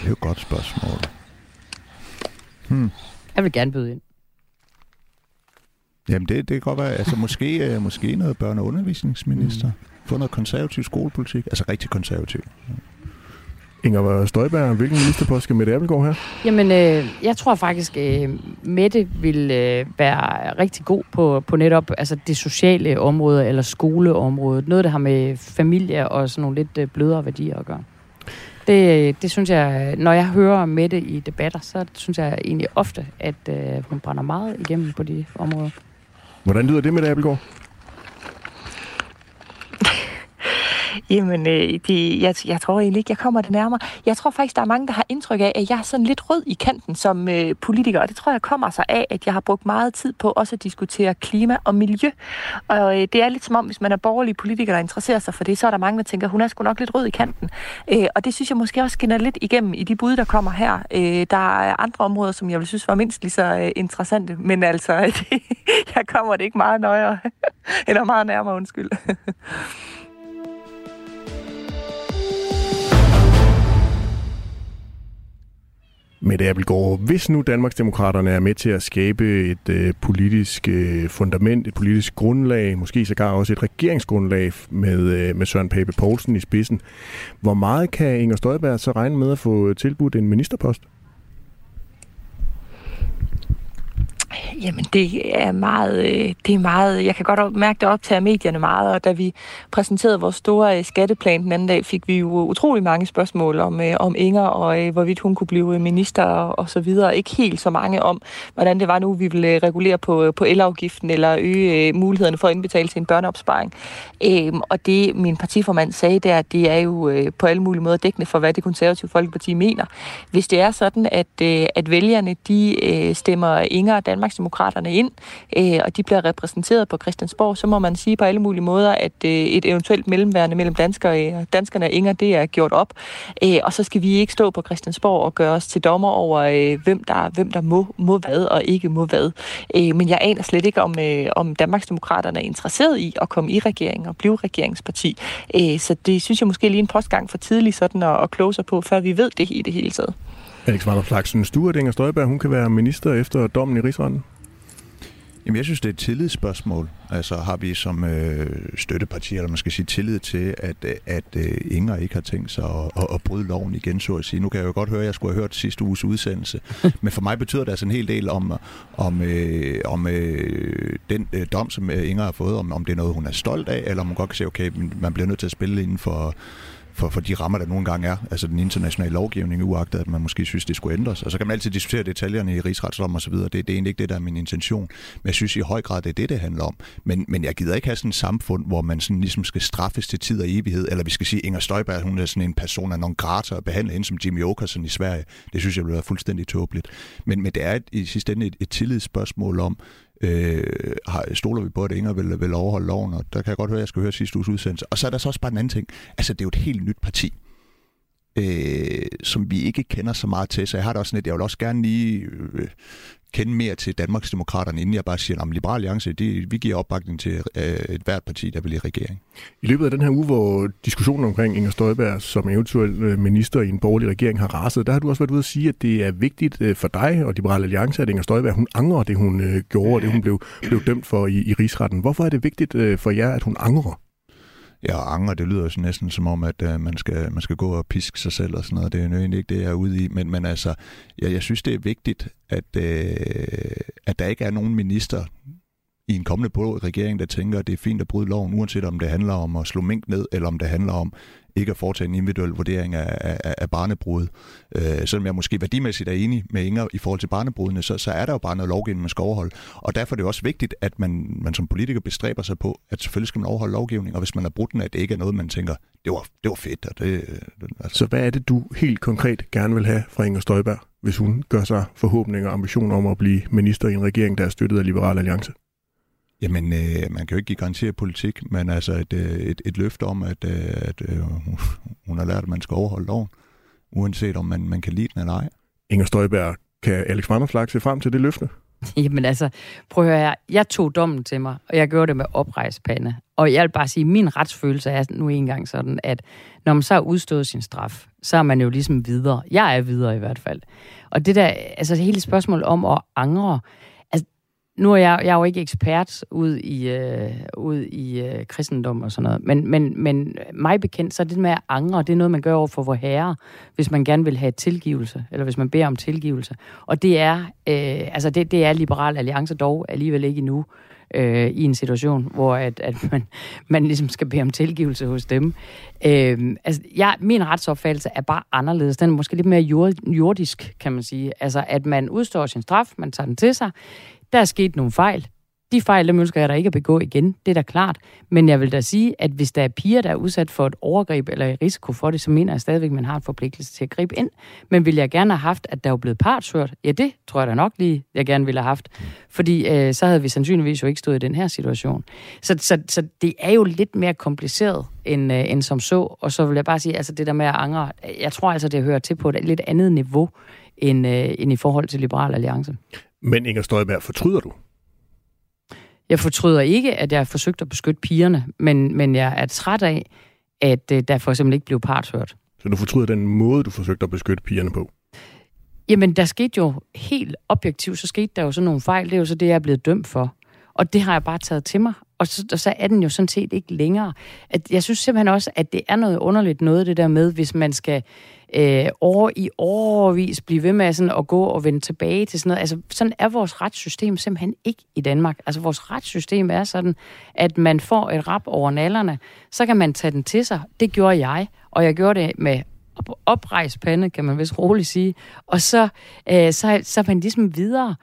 Det er jo et godt spørgsmål. Hmm. Jeg vil gerne byde ind. Jamen det, det kan godt være, altså måske, uh, måske noget børne- og undervisningsminister. Mm. Få noget konservativ skolepolitik, altså rigtig konservativ. Inger Støjberg, hvilken ministerpost skal Mette Abelgaard her? Jamen, øh, jeg tror faktisk, øh, Mette vil øh, være rigtig god på, på netop altså det sociale område eller skoleområdet. Noget, der har med familie og sådan nogle lidt øh, blødere værdier at gøre. Det, det synes jeg, når jeg hører Mette i debatter, så synes jeg egentlig ofte, at øh, hun brænder meget igennem på de områder. Hvordan lyder det med det, Abelgaard? Jamen, øh, det, jeg, jeg tror egentlig ikke, jeg kommer det nærmere. Jeg tror faktisk, der er mange, der har indtryk af, at jeg er sådan lidt rød i kanten som øh, politiker, og det tror jeg kommer sig af, at jeg har brugt meget tid på også at diskutere klima og miljø. Og øh, det er lidt som om, hvis man er borgerlig politiker, der interesserer sig for det, så er der mange, der tænker, hun er sgu nok lidt rød i kanten. Øh, og det synes jeg måske også skinner lidt igennem i de bud, der kommer her. Øh, der er andre områder, som jeg vil synes var mindst lige så øh, interessante, men altså, det, jeg kommer det ikke meget nøjere, eller meget nærmere, undskyld. Mette Abelgaard, hvis nu Danmarksdemokraterne er med til at skabe et øh, politisk øh, fundament, et politisk grundlag, måske sågar også et regeringsgrundlag med, øh, med Søren Pape Poulsen i spidsen, hvor meget kan Inger Støjberg så regne med at få tilbudt en ministerpost? Jamen, det er meget, øh, det er meget, jeg kan godt mærke det op til medierne meget, og da vi præsenterede vores store øh, skatteplan den anden dag, fik vi jo utrolig mange spørgsmål om, øh, om Inger, og hvorvidt hun kunne blive minister og så videre. Ikke helt så mange om, hvordan det var nu, vi ville regulere på, på elafgiften, eller øge mulighederne for at indbetale til en børneopsparing. Øhm, og det, min partiformand sagde der, det er jo på alle mulige måder dækkende for, hvad det konservative Folkeparti mener. Hvis det er sådan, at, at vælgerne, de stemmer Inger og Danmarksdemokraterne ind, øh, og de bliver repræsenteret på Christiansborg, så må man sige på alle mulige måder, at øh, et eventuelt mellemværende mellem danskere, og øh, danskerne og Inger, det er gjort op. Øh, og så skal vi ikke stå på Christiansborg og gøre os til dommer over, øh, hvem, der, hvem der må, må hvad og ikke må hvad. Øh, men jeg aner slet ikke, om, øh, om Danmarksdemokraterne er interesseret i at komme i regering og blive regeringsparti. Øh, så det synes jeg måske lige en postgang for tidligt sådan at, at kloge sig på, før vi ved det i det hele taget. Alex Vanderslag, synes du, at Inger Støjberg hun kan være minister efter dommen i rigsretten? Jamen, jeg synes, det er et tillidsspørgsmål. Altså, har vi som øh, støtteparti, eller man skal sige tillid til, at, at øh, Inger ikke har tænkt sig at, at, at bryde loven igen, så at sige. Nu kan jeg jo godt høre, at jeg skulle have hørt sidste uges udsendelse. Men for mig betyder det altså en hel del om, om, øh, om øh, den øh, dom, som Inger har fået, om, om det er noget, hun er stolt af, eller om hun godt kan sige, okay, man bliver nødt til at spille inden for for, for de rammer, der nogle gange er, altså den internationale lovgivning, uagtet at man måske synes, det skulle ændres. Og så kan man altid diskutere detaljerne i rigsretsdom og så videre. Det, det er egentlig ikke det, der er min intention. Men jeg synes i høj grad, det er det, det handler om. Men, men jeg gider ikke have sådan et samfund, hvor man sådan ligesom skal straffes til tid og evighed, eller vi skal sige, Inger Støjberg, hun er sådan en person af non grata og behandle hende som Jimmy Åkesson i Sverige. Det synes jeg vil være fuldstændig tåbeligt. Men, men det er et, i sidste ende et, et tillidsspørgsmål om, øh, har, stoler vi på, at Inger vil, vil overholde loven, og der kan jeg godt høre, at jeg skal høre sidste uges udsendelse. Og så er der så også bare en anden ting. Altså, det er jo et helt nyt parti, øh, som vi ikke kender så meget til, så jeg har da også lidt, jeg vil også gerne lige øh, kende mere til Danmarksdemokraterne, inden jeg bare siger, at Liberal Alliance, det, vi giver opbakning til øh, et hvert parti, der vil i regering. I løbet af den her uge, hvor diskussionen omkring Inger Støjberg som eventuel øh, minister i en borgerlig regering har raset, der har du også været ude at sige, at det er vigtigt øh, for dig og Liberal Alliance, at Inger Støjberg hun angrer det, hun øh, gjorde, og det, hun blev, blev dømt for i, i rigsretten. Hvorfor er det vigtigt for jer, at hun angrer? Ja, anger, det lyder jo næsten som om, at øh, man, skal, man skal gå og piske sig selv og sådan noget. Det er jo egentlig ikke det, jeg er ude i. Men, men altså, jeg, jeg synes, det er vigtigt, at, øh, at der ikke er nogen minister i en kommende regering, der tænker, at det er fint at bryde loven, uanset om det handler om at slå mink ned, eller om det handler om ikke at foretage en individuel vurdering af, af, af barnebrud. Øh, selvom jeg måske værdimæssigt er enig med Inger i forhold til barnebrudene, så, så er der jo bare noget lovgivning, man skal overholde. Og derfor er det også vigtigt, at man, man som politiker bestræber sig på, at selvfølgelig skal man overholde lovgivning, og hvis man har brudt den, at det ikke er noget, man tænker, det var, det var fedt. Og det, øh, altså. Så hvad er det, du helt konkret gerne vil have fra Inger Støjberg, hvis hun gør sig forhåbninger og ambitioner om at blive minister i en regering, der er støttet af Liberal Alliance? Jamen, øh, man kan jo ikke af politik, men altså et, øh, et, et løfte om, at, øh, at øh, hun har lært, at man skal overholde loven, uanset om man, man kan lide den eller ej. Inger Støjberg, kan Alex Vanderslag se frem til det løfte? Jamen altså, prøv at høre her. Jeg tog dommen til mig, og jeg gjorde det med oprejspande. Og jeg vil bare sige, at min retsfølelse er nu engang sådan, at når man så har udstået sin straf, så er man jo ligesom videre. Jeg er videre i hvert fald. Og det der, altså hele spørgsmål om at angre, nu er jeg, jeg er jo ikke ekspert ud i, øh, ud i øh, kristendom og sådan noget, men, men, men mig bekendt, så er det med at angre, det er noget, man gør over for vor herre, hvis man gerne vil have tilgivelse, eller hvis man beder om tilgivelse. Og det er, øh, altså det, det er Liberal Alliance dog alligevel ikke endnu, øh, i en situation, hvor at, at man, man ligesom skal bede om tilgivelse hos dem. Øh, altså, jeg, min retsopfattelse er bare anderledes. Den er måske lidt mere jord, jordisk, kan man sige. Altså, at man udstår sin straf, man tager den til sig. Der er sket nogle fejl. De fejl, dem ønsker jeg da ikke at begå igen, det er da klart. Men jeg vil da sige, at hvis der er piger, der er udsat for et overgreb eller i risiko for det, så mener jeg stadigvæk, at man har en forpligtelse til at gribe ind. Men vil jeg gerne have haft, at der var blevet partshørt? Ja, det tror jeg da nok lige, jeg gerne ville have haft. Fordi øh, så havde vi sandsynligvis jo ikke stået i den her situation. Så, så, så det er jo lidt mere kompliceret end, øh, end som så. Og så vil jeg bare sige, altså det der med at angre, jeg tror altså, det hører til på et lidt andet niveau end, øh, end i forhold til Liberal Alliance. Men Inger Støjberg, fortryder du? Jeg fortryder ikke, at jeg har forsøgt at beskytte pigerne, men, men jeg er træt af, at øh, der for eksempel ikke blev partshørt. Så du fortryder den måde, du forsøgte at beskytte pigerne på? Jamen, der skete jo helt objektivt, så skete der jo sådan nogle fejl. Det er jo så det, jeg er blevet dømt for. Og det har jeg bare taget til mig. Og så, og så er den jo sådan set ikke længere. At jeg synes simpelthen også, at det er noget underligt noget, det der med, hvis man skal øh, over i overvis blive ved med sådan at gå og vende tilbage til sådan noget. Altså, sådan er vores retssystem simpelthen ikke i Danmark. Altså, vores retssystem er sådan, at man får et rap over nallerne, så kan man tage den til sig. Det gjorde jeg, og jeg gjorde det med oprejst pande, kan man vist roligt sige. Og så, øh, så, så er man ligesom videre.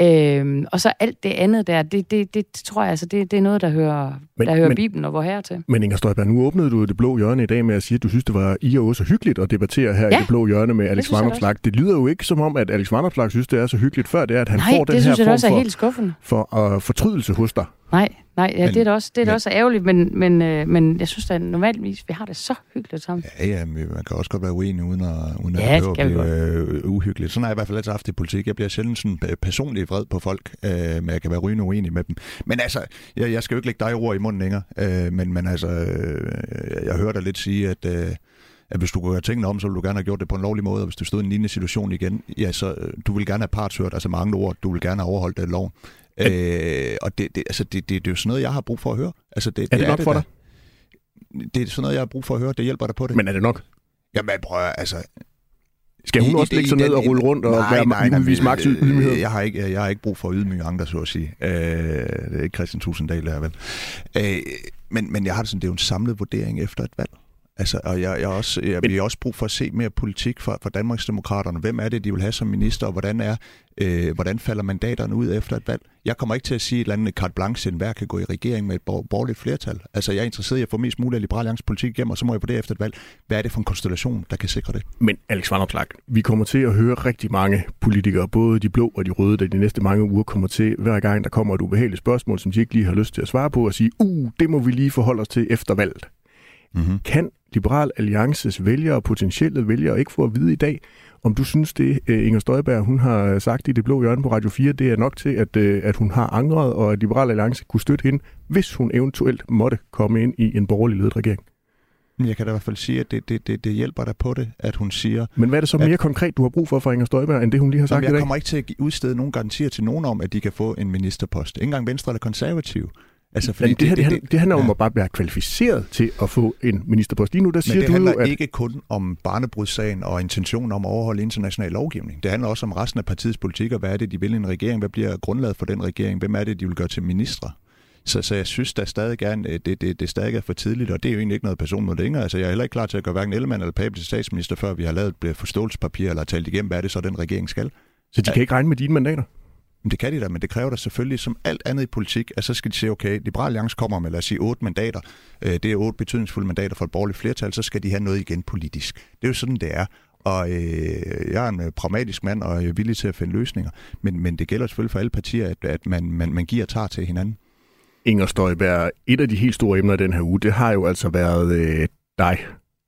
Øhm, og så alt det andet der, det, det, det tror jeg, altså, det, det er noget, der hører, men, der hører men, Bibelen og hvor her til. Men Inger Støjberg, nu åbnede du det blå hjørne i dag med at sige, at du synes, det var i og så hyggeligt at debattere her ja, i det blå hjørne med Alex Vanopslag. Det lyder jo ikke som om, at Alex Vanopslag synes, det er så hyggeligt, før det er, at han Nej, får den her form for, helt skuffende. for uh, fortrydelse hos dig. Nej, nej ja, men, det er da også, det er ja. også ærgerligt, men, men, øh, men jeg synes da normalvis, vi har det så hyggeligt sammen. Ja, ja, men man kan også godt være uenig uden at, uden ja, at blive øh, uhyggeligt. Sådan har jeg i hvert fald altid haft i politik. Jeg bliver sjældent sådan personligt vred på folk, øh, men jeg kan være rygende uenig med dem. Men altså, jeg, jeg skal jo ikke lægge dig ord i munden længere, øh, men, men altså, øh, jeg hører dig lidt sige, at... Øh, at hvis du kunne have tingene om, så ville du gerne have gjort det på en lovlig måde, og hvis du stod i en lignende situation igen, ja, så øh, du vil gerne have partshørt, altså mange ord, du vil gerne have overholdt den loven. Øh, og det, det, altså det, det, det er jo sådan noget, jeg har brug for at høre. Altså det, er det, det nok er det for dig? Det er sådan noget, jeg har brug for at høre. Det hjælper dig på det. Men er det nok? Jamen prøv at, altså... Skal hun I, også ligge sig ned og rulle rundt og nej, være nej, nej, udvise maks ydmyghed? Jeg har, ikke, jeg har ikke brug for ydmyge andre, så at sige. Øh, det er ikke Christian Tusinddal, der vel. Øh, men, men jeg har det sådan, det er jo en samlet vurdering efter et valg. Altså, og jeg, jeg, også, jeg, har også brug for at se mere politik fra, fra Danmarksdemokraterne. Hvem er det, de vil have som minister, og hvordan, er, øh, hvordan falder mandaterne ud efter et valg? Jeg kommer ikke til at sige et eller andet carte blanche, en hver kan gå i regering med et borgerligt flertal. Altså, jeg er interesseret i at få mest muligt af Liberal Alliance politik igennem, og så må jeg på det efter et valg. Hvad er det for en konstellation, der kan sikre det? Men Alex Vanderplag, vi kommer til at høre rigtig mange politikere, både de blå og de røde, der de næste mange uger kommer til, hver gang der kommer et ubehageligt spørgsmål, som de ikke lige har lyst til at svare på, og sige, uh, det må vi lige forholde os til efter valget. Mm-hmm. Kan Liberal Alliances vælgere, potentielle vælgere, ikke få at vide i dag, om du synes det, øh, Inger Støjberg, hun har sagt i det blå hjørne på Radio 4, det er nok til, at, øh, at hun har angret, og at Liberal Alliance kunne støtte hende, hvis hun eventuelt måtte komme ind i en borgerlig ledet regering? Jeg kan da i hvert fald sige, at det, det, det, det hjælper dig på det, at hun siger... Men hvad er det så mere at, konkret, du har brug for fra Inger Støjberg, end det, hun lige har sagt jeg i dag? Jeg kommer ikke til at udstede nogen garantier til nogen om, at de kan få en ministerpost. Ingen engang Venstre eller Konservative Altså, fordi det, det, her, det, det, det handler ja. om at bare være kvalificeret til at få en ministerpost. Lige nu, der siger Men det du handler jo, at... ikke kun om barnebrudssagen og intentionen om at overholde international lovgivning. Det handler også om resten af partiets politik, og hvad er det, de vil i en regering? Hvad bliver grundlaget for den regering? Hvem er det, de vil gøre til ministre? Så, så jeg synes, der stadig er, det, det, det stadig er for tidligt, og det er jo egentlig ikke noget person mod længere. Altså, jeg er heller ikke klar til at gøre hverken Ellemann eller Pape til statsminister, før vi har lavet et forståelsespapir eller talt igennem, hvad er det så, den regering skal. Så de kan ikke regne med dine mandater? Men det kan de da, men det kræver da selvfølgelig, som alt andet i politik, at så skal de sige, okay, Liberal Alliance kommer med, lad os sige, otte mandater. Øh, det er otte betydningsfulde mandater for et borgerligt flertal, så skal de have noget igen politisk. Det er jo sådan, det er. Og øh, jeg er en øh, pragmatisk mand, og jeg er villig til at finde løsninger. Men, men det gælder selvfølgelig for alle partier, at, at man, man, man giver og tager til hinanden. Inger Støjberg, et af de helt store emner den her uge, det har jo altså været øh, dig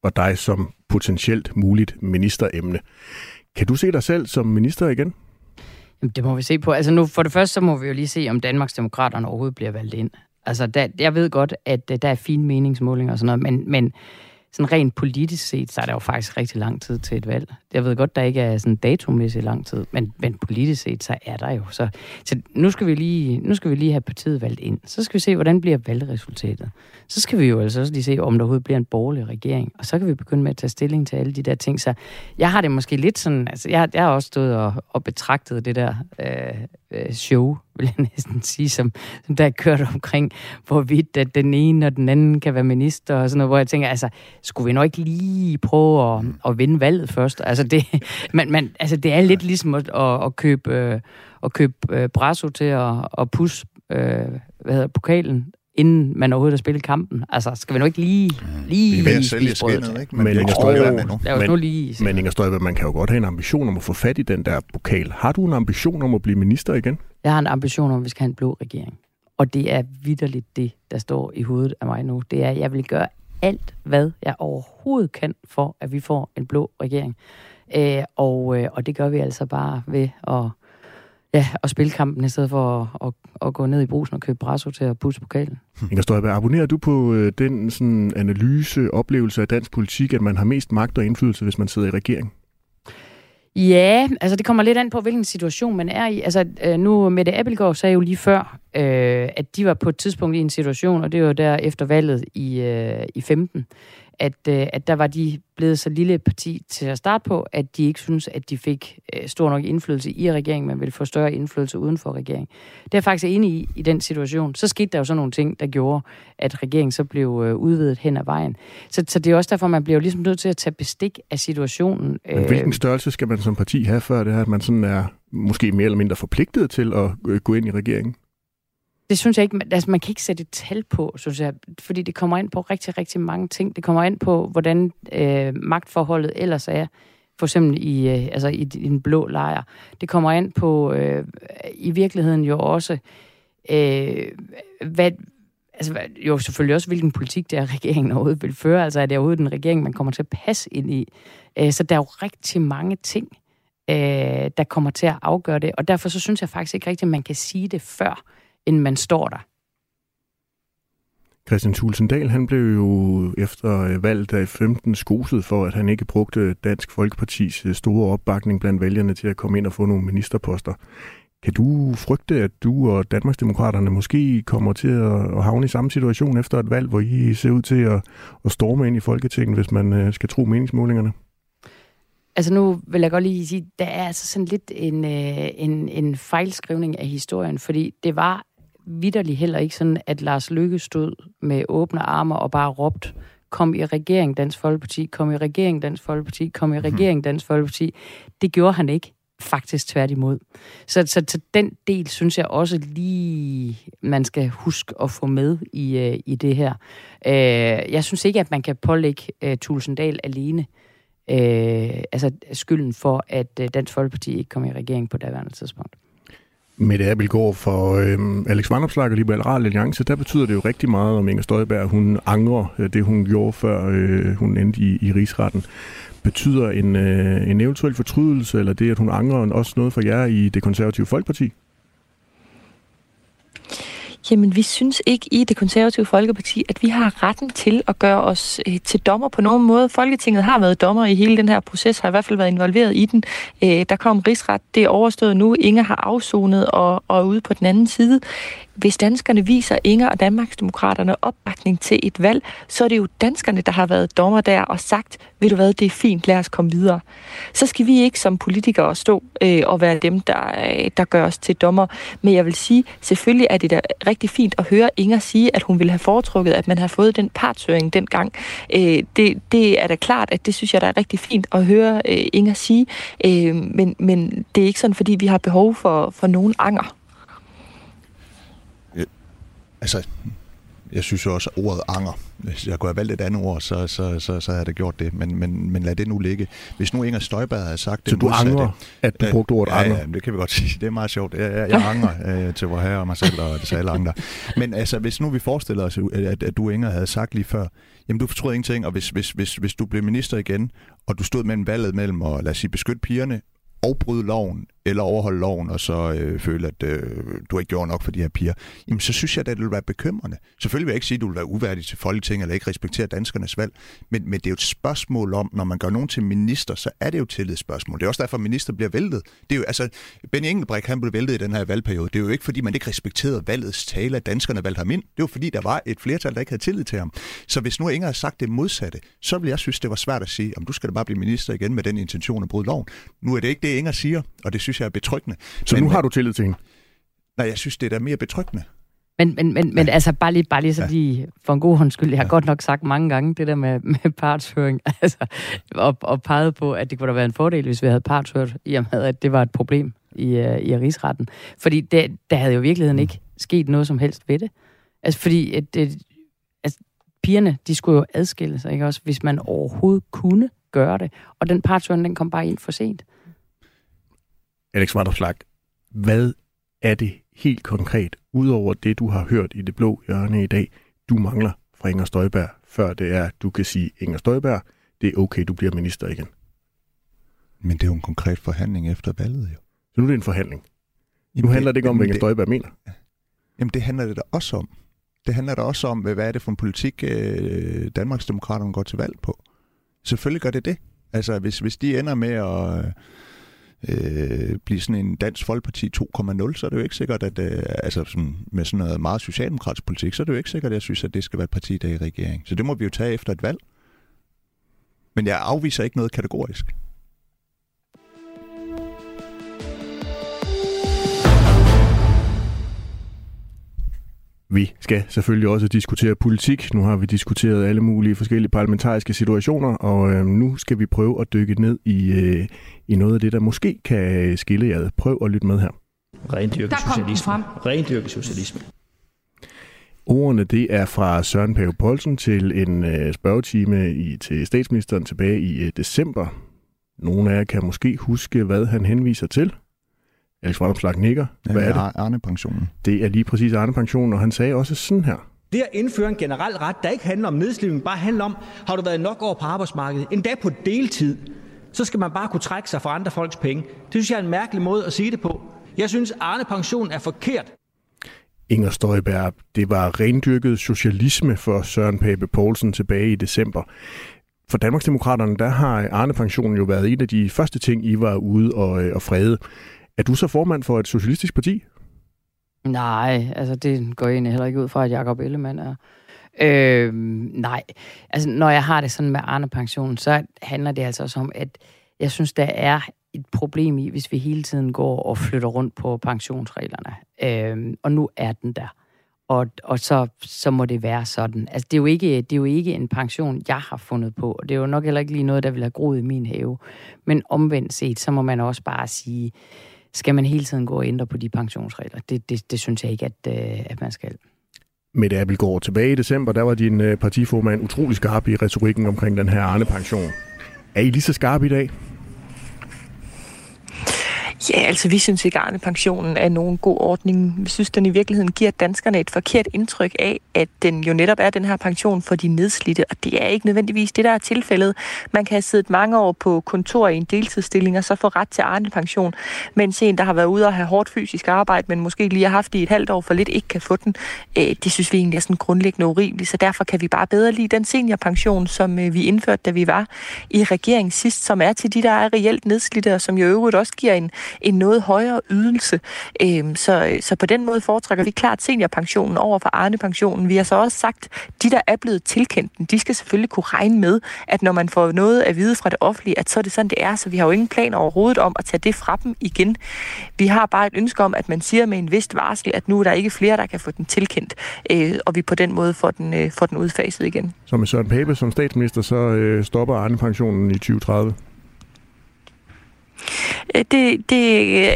og dig som potentielt muligt ministeremne. Kan du se dig selv som minister igen? Jamen, det må vi se på. Altså nu, for det første, så må vi jo lige se, om Danmarksdemokraterne overhovedet bliver valgt ind. Altså, der, jeg ved godt, at øh, der er fine meningsmålinger og sådan noget, men, men sådan rent politisk set, så er der jo faktisk rigtig lang tid til et valg. Jeg ved godt, der ikke er sådan datomæssigt lang tid, men, men politisk set, så er der jo. Så, så nu, skal vi lige, nu skal vi lige have partiet valgt ind. Så skal vi se, hvordan bliver valgresultatet. Så skal vi jo altså også lige se, om der overhovedet bliver en borgerlig regering. Og så kan vi begynde med at tage stilling til alle de der ting. Så jeg har det måske lidt sådan, altså jeg, jeg har også stået og, og betragtet det der øh, øh show, vil jeg næsten sige, som, som der er kørt omkring, hvorvidt at den ene og den anden kan være minister og sådan noget, hvor jeg tænker, altså, skulle vi nok ikke lige prøve at, at vinde valget først? Altså, det, man, man, altså, det er lidt ligesom at, at, at købe, øh, at købe øh, brasso til at, at pusse øh, hvad hedder, pokalen inden man overhovedet har spillet kampen. Altså, skal vi nu ikke lige... lige vi er ved at sælge skinnet, ikke? Men, men, Inger Støjberg, men, lige, men Inger Støjberg, man kan jo godt have en ambition om at få fat i den der pokal. Har du en ambition om at blive minister igen? Jeg har en ambition om, at vi skal have en blå regering. Og det er vidderligt det, der står i hovedet af mig nu. Det er, at jeg vil gøre alt, hvad jeg overhovedet kan, for at vi får en blå regering. Øh, og, øh, og det gør vi altså bare ved at, ja, at spille kampen, i stedet for at, at, at gå ned i brusen og købe brasso til at pusse pokalen. Inger Støjberg, abonnerer du på øh, den sådan, analyse, oplevelse af dansk politik, at man har mest magt og indflydelse, hvis man sidder i regering? Ja, altså det kommer lidt an på, hvilken situation man er i. Altså øh, nu, Mette Abelgaard sagde jo lige før, øh, at de var på et tidspunkt i en situation, og det var der efter valget i, øh, i 15, at, øh, at der var de blevet så lille parti til at starte på, at de ikke synes, at de fik øh, stor nok indflydelse i regeringen, men ville få større indflydelse uden for regeringen. Det er jeg faktisk enig i, i den situation. Så skete der jo sådan nogle ting, der gjorde, at regeringen så blev øh, udvidet hen ad vejen. Så, så det er også derfor, man bliver jo ligesom nødt til at tage bestik af situationen. Men hvilken størrelse skal man som parti have, før det her, at man sådan er måske mere eller mindre forpligtet til at øh, gå ind i regeringen? Det synes jeg ikke, altså man kan ikke sætte et tal på, synes jeg, fordi det kommer ind på rigtig, rigtig mange ting. Det kommer ind på, hvordan øh, magtforholdet ellers er, for eksempel i, øh, altså i, i den blå lejr. Det kommer ind på øh, i virkeligheden jo også, øh, hvad, altså, jo selvfølgelig også, hvilken politik det er, regeringen overhovedet vil føre. Altså er det overhovedet den regering, man kommer til at passe ind i. Øh, så der er jo rigtig mange ting, øh, der kommer til at afgøre det. Og derfor så synes jeg faktisk ikke rigtigt, at man kan sige det før end man står der. Christian Tulsendal, han blev jo efter øh, valget af 15 skoset for, at han ikke brugte Dansk Folkepartis øh, store opbakning blandt vælgerne til at komme ind og få nogle ministerposter. Kan du frygte, at du og Danmarksdemokraterne måske kommer til at havne i samme situation efter et valg, hvor I ser ud til at, at storme ind i Folketinget, hvis man øh, skal tro meningsmålingerne? Altså nu vil jeg godt lige sige, der er altså sådan lidt en, en, en fejlskrivning af historien, fordi det var vidderligt heller ikke sådan, at Lars Lykke stod med åbne arme og bare råbte, kom i regering Dansk Folkeparti, kom i regering Dansk Folkeparti, kom i mhm. regering Dansk Folkeparti. Det gjorde han ikke. Faktisk tværtimod. Så, så, så den del synes jeg også lige, man skal huske at få med i, uh, i det her. Uh, jeg synes ikke, at man kan pålægge uh, Tulsendal alene uh, altså skylden for, at uh, Dansk Folkeparti ikke kom i regering på daværende tidspunkt. Mette Abelgaard for øh, Alex Vandopslag og Liberal Alliance, der betyder det jo rigtig meget, om Inger Støjberg hun angrer øh, det, hun gjorde, før øh, hun endte i, i rigsretten. Betyder en, øh, en eventuel fortrydelse, eller det, at hun angrer, også noget for jer i det konservative Folkeparti? Jamen, vi synes ikke i det konservative Folkeparti, at vi har retten til at gøre os øh, til dommer på nogen måde. Folketinget har været dommer i hele den her proces, har i hvert fald været involveret i den. Øh, der kom rigsret, det er overstået nu. Inger har afsonet og, og er ude på den anden side hvis danskerne viser Inger og Danmarksdemokraterne opbakning til et valg, så er det jo danskerne, der har været dommer der og sagt, ved du hvad, det er fint, lad os komme videre. Så skal vi ikke som politikere stå øh, og være dem, der, øh, der gør os til dommer. Men jeg vil sige, selvfølgelig er det da rigtig fint at høre Inger sige, at hun ville have foretrukket, at man har fået den partshøring dengang. Øh, det, det er da klart, at det synes jeg, der er rigtig fint at høre øh, Inger sige. Øh, men, men det er ikke sådan, fordi vi har behov for, for nogen anger. Altså, jeg synes jo også, at ordet anger, hvis jeg kunne have valgt et andet ord, så, så, så, så havde jeg da gjort det. Men, men, men lad det nu ligge. Hvis nu Inger Støjberg havde sagt det Så du modsatte, angrer, at du brugte ordet ja, anger? Ja, det kan vi godt sige. Det er meget sjovt. Jeg, jeg, jeg angrer øh, til vor herre og mig selv og til alle andre. Men altså, hvis nu vi forestiller os, at, at du Inger havde sagt lige før, jamen du fortrød ingenting, og hvis, hvis, hvis, hvis du blev minister igen, og du stod mellem valget mellem at lad os sige, beskytte pigerne og bryde loven, eller overholde loven, og så øh, føle, at øh, du ikke gjorde nok for de her piger, jamen så synes jeg, at det vil være bekymrende. Selvfølgelig vil jeg ikke sige, at du vil være uværdig til Folketinget, eller ikke respektere danskernes valg, men, men det er jo et spørgsmål om, når man gør nogen til minister, så er det jo tillidsspørgsmål. Det er også derfor, at minister bliver væltet. Det er jo, altså, Benny Engelbrecht, han blev væltet i den her valgperiode. Det er jo ikke, fordi man ikke respekterede valgets tale, at danskerne valgte ham ind. Det var, fordi der var et flertal, der ikke havde tillid til ham. Så hvis nu Inger har sagt det modsatte, så vil jeg synes, det var svært at sige, om du skal da bare blive minister igen med den intention at bryde loven. Nu er det ikke det, Inger siger, og det synes jeg er betryggende. Så men, nu har du tillid til hende? Nej, jeg synes, det er da mere betryggende. Men, men, men, men altså, bare lige, bare lige så ja. lige for en god hånds skyld, jeg har ja. godt nok sagt mange gange det der med, med partshøring, altså, og, og peget på, at det kunne da være en fordel, hvis vi havde partshørt, i og med, at det var et problem i, uh, i rigsretten. Fordi det, der havde jo i virkeligheden mm. ikke sket noget som helst ved det. Altså, fordi at, det, altså, pigerne, de skulle jo adskille sig, ikke også, hvis man overhovedet kunne gøre det. Og den partshøring, den kom bare ind for sent. Alex Vanderslag, hvad er det helt konkret, udover det, du har hørt i det blå hjørne i dag, du mangler fra Inger Støjberg, før det er, du kan sige, Inger Støjberg, det er okay, du bliver minister igen? Men det er jo en konkret forhandling efter valget, jo. Så nu er det en forhandling? Jamen, nu handler det ikke om, hvad Inger Støjberg mener? Jamen, det handler det da også om. Det handler da også om, hvad er det for en politik, øh, Danmarksdemokraterne går til valg på. Selvfølgelig gør det det. Altså, hvis, hvis de ender med at øh, Øh, blive sådan en dansk folkeparti 2.0, så er det jo ikke sikkert, at øh, altså sådan, med sådan noget meget socialdemokratisk politik, så er det jo ikke sikkert, at jeg synes, at det skal være et parti, der er i regering. Så det må vi jo tage efter et valg. Men jeg afviser ikke noget kategorisk. Vi skal selvfølgelig også diskutere politik. Nu har vi diskuteret alle mulige forskellige parlamentariske situationer, og øh, nu skal vi prøve at dykke ned i, øh, i noget af det, der måske kan skille jer. Prøv at lytte med her. Rendyrket socialisme. Rendyrket socialisme. Ordene det er fra Søren Pave Poulsen til en øh, spørgetime i, til statsministeren tilbage i øh, december. Nogle af jer kan måske huske, hvad han henviser til. Alex Vanopslag nikker. Hvad ja, er det? Arne-pensionen. Det er lige præcis Arne-pensionen, og han sagde også sådan her. Det at indføre en generel ret, der ikke handler om nedslidning, bare handler om, har du været nok år på arbejdsmarkedet, endda på deltid, så skal man bare kunne trække sig fra andre folks penge. Det synes jeg er en mærkelig måde at sige det på. Jeg synes, Arne Pension er forkert. Inger Støjberg, det var rendyrket socialisme for Søren Pape Poulsen tilbage i december. For Danmarksdemokraterne, der har Arne Pensionen jo været en af de første ting, I var ude og, øh, og frede. Er du så formand for et socialistisk parti? Nej, altså det går egentlig heller ikke ud fra, at Jacob Ellemann er. Øh, nej, altså når jeg har det sådan med Arne Pension, så handler det altså også om, at jeg synes, der er et problem i, hvis vi hele tiden går og flytter rundt på pensionsreglerne. Øh, og nu er den der. Og, og så, så må det være sådan. Altså, det er, jo ikke, det er jo ikke en pension, jeg har fundet på. Og det er jo nok heller ikke lige noget, der vil have groet i min have. Men omvendt set, så må man også bare sige, skal man hele tiden gå og ændre på de pensionsregler. Det, det, det synes jeg ikke, at, øh, at man skal. Mette Abelgaard, tilbage i december, der var din øh, partiformand utrolig skarp i retorikken omkring den her Arne-pension. Er I lige så skarpe i dag? Ja, altså vi synes ikke, at pensionen er nogen god ordning. Vi synes, den i virkeligheden giver danskerne et forkert indtryk af, at den jo netop er den her pension for de nedslidte, og det er ikke nødvendigvis det, der er tilfældet. Man kan have siddet mange år på kontor i en deltidsstilling og så få ret til Arne-pension, mens en, der har været ude og have hårdt fysisk arbejde, men måske lige har haft det i et halvt år for lidt, ikke kan få den. Øh, det synes vi egentlig er sådan grundlæggende urimeligt, så derfor kan vi bare bedre lide den seniorpension, som øh, vi indførte, da vi var i regeringen sidst, som er til de, der er reelt nedslidte, og som jo øvrigt også giver en, en noget højere ydelse. Øhm, så, så på den måde foretrækker vi klart seniorpensionen over for Arne-pensionen. Vi har så også sagt, de, der er blevet tilkendt den, de skal selvfølgelig kunne regne med, at når man får noget at vide fra det offentlige, at så er det sådan, det er. Så vi har jo ingen plan overhovedet om at tage det fra dem igen. Vi har bare et ønske om, at man siger med en vist varsel, at nu er der ikke flere, der kan få den tilkendt, øh, og vi på den måde får den, øh, får den udfaset igen. Så med Søren Pape som statsminister, så øh, stopper Arne-pensionen i 2030? Øh, det, det øh,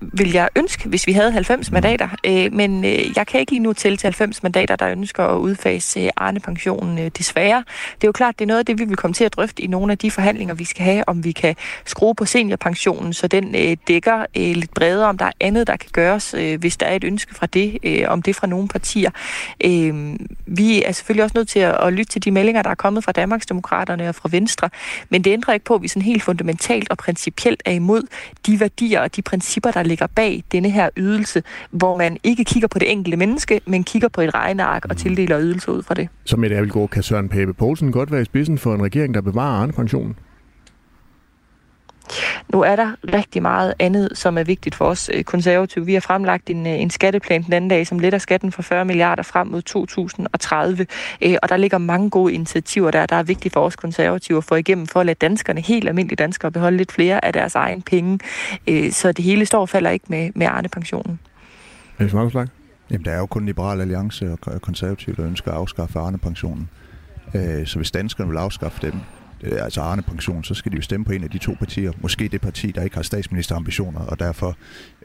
vil jeg ønske, hvis vi havde 90 mandater, øh, men jeg kan ikke lige nu til til 90 mandater, der ønsker at udfase Arne-pensionen desværre. Det er jo klart, det er noget af det, vi vil komme til at drøfte i nogle af de forhandlinger, vi skal have, om vi kan skrue på seniorpensionen, så den dækker lidt bredere, om der er andet, der kan gøres, hvis der er et ønske fra det, om det fra nogle partier. Vi er selvfølgelig også nødt til at lytte til de meldinger, der er kommet fra Danmarksdemokraterne og fra Venstre, men det ændrer ikke på, at vi sådan helt fundamentalt og principielt er imod de værdier og de principper, der ligger bag denne her ydelse, hvor man ikke kigger på det enkelte menneske, men kigger på et regneark og tildeler ydelser ud fra det. Som et ærligt kan Søren Pape Poulsen godt være i spidsen for en regering, der bevarer Arne-pensionen? Nu er der rigtig meget andet, som er vigtigt for os øh, konservative. Vi har fremlagt en, øh, en skatteplan den anden dag, som letter skatten for 40 milliarder frem mod 2030. Øh, og der ligger mange gode initiativer der, der er vigtige for os konservative at få igennem, for at lade danskerne, helt almindelige danskere, beholde lidt flere af deres egen penge. Så det hele står og falder ikke med, med Arne-pensionen. Jamen, der er jo kun Liberal Alliance og konservative, der ønsker at afskaffe Arne-pensionen. Så hvis danskerne vil afskaffe dem, Øh, altså Arne Pension, så skal de jo stemme på en af de to partier. Måske det parti, der ikke har statsministerambitioner, og derfor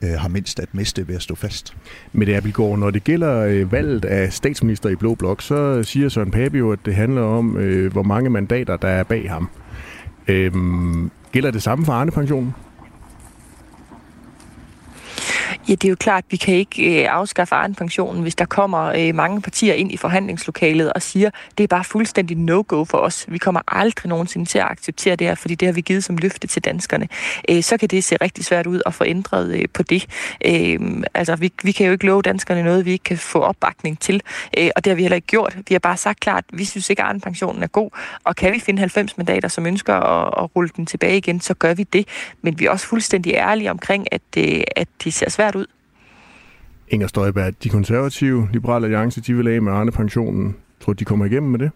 øh, har mindst at miste ved at stå fast. Men det er, når det gælder øh, valget af statsminister i Blå Blok, så siger Søren Pape jo, at det handler om, øh, hvor mange mandater, der er bag ham. Øh, gælder det samme for Arne Pensionen? Ja, det er jo klart, at vi kan ikke øh, afskaffe pensionen, hvis der kommer øh, mange partier ind i forhandlingslokalet og siger, det er bare fuldstændig no-go for os. Vi kommer aldrig nogensinde til at acceptere det her, fordi det har vi givet som løfte til danskerne. Øh, så kan det se rigtig svært ud at få ændret øh, på det. Øh, altså, vi, vi kan jo ikke love danskerne noget, vi ikke kan få opbakning til, øh, og det har vi heller ikke gjort. Vi har bare sagt klart, at vi synes ikke, at pensionen er god, og kan vi finde 90 mandater, som ønsker at, at rulle den tilbage igen, så gør vi det. Men vi er også fuldstændig ærlige omkring, at, øh, at det ser svært ud. Inger Støjberg, de konservative, Liberale Alliance, de vil af med Arne-pensionen. Tror de kommer igennem med det?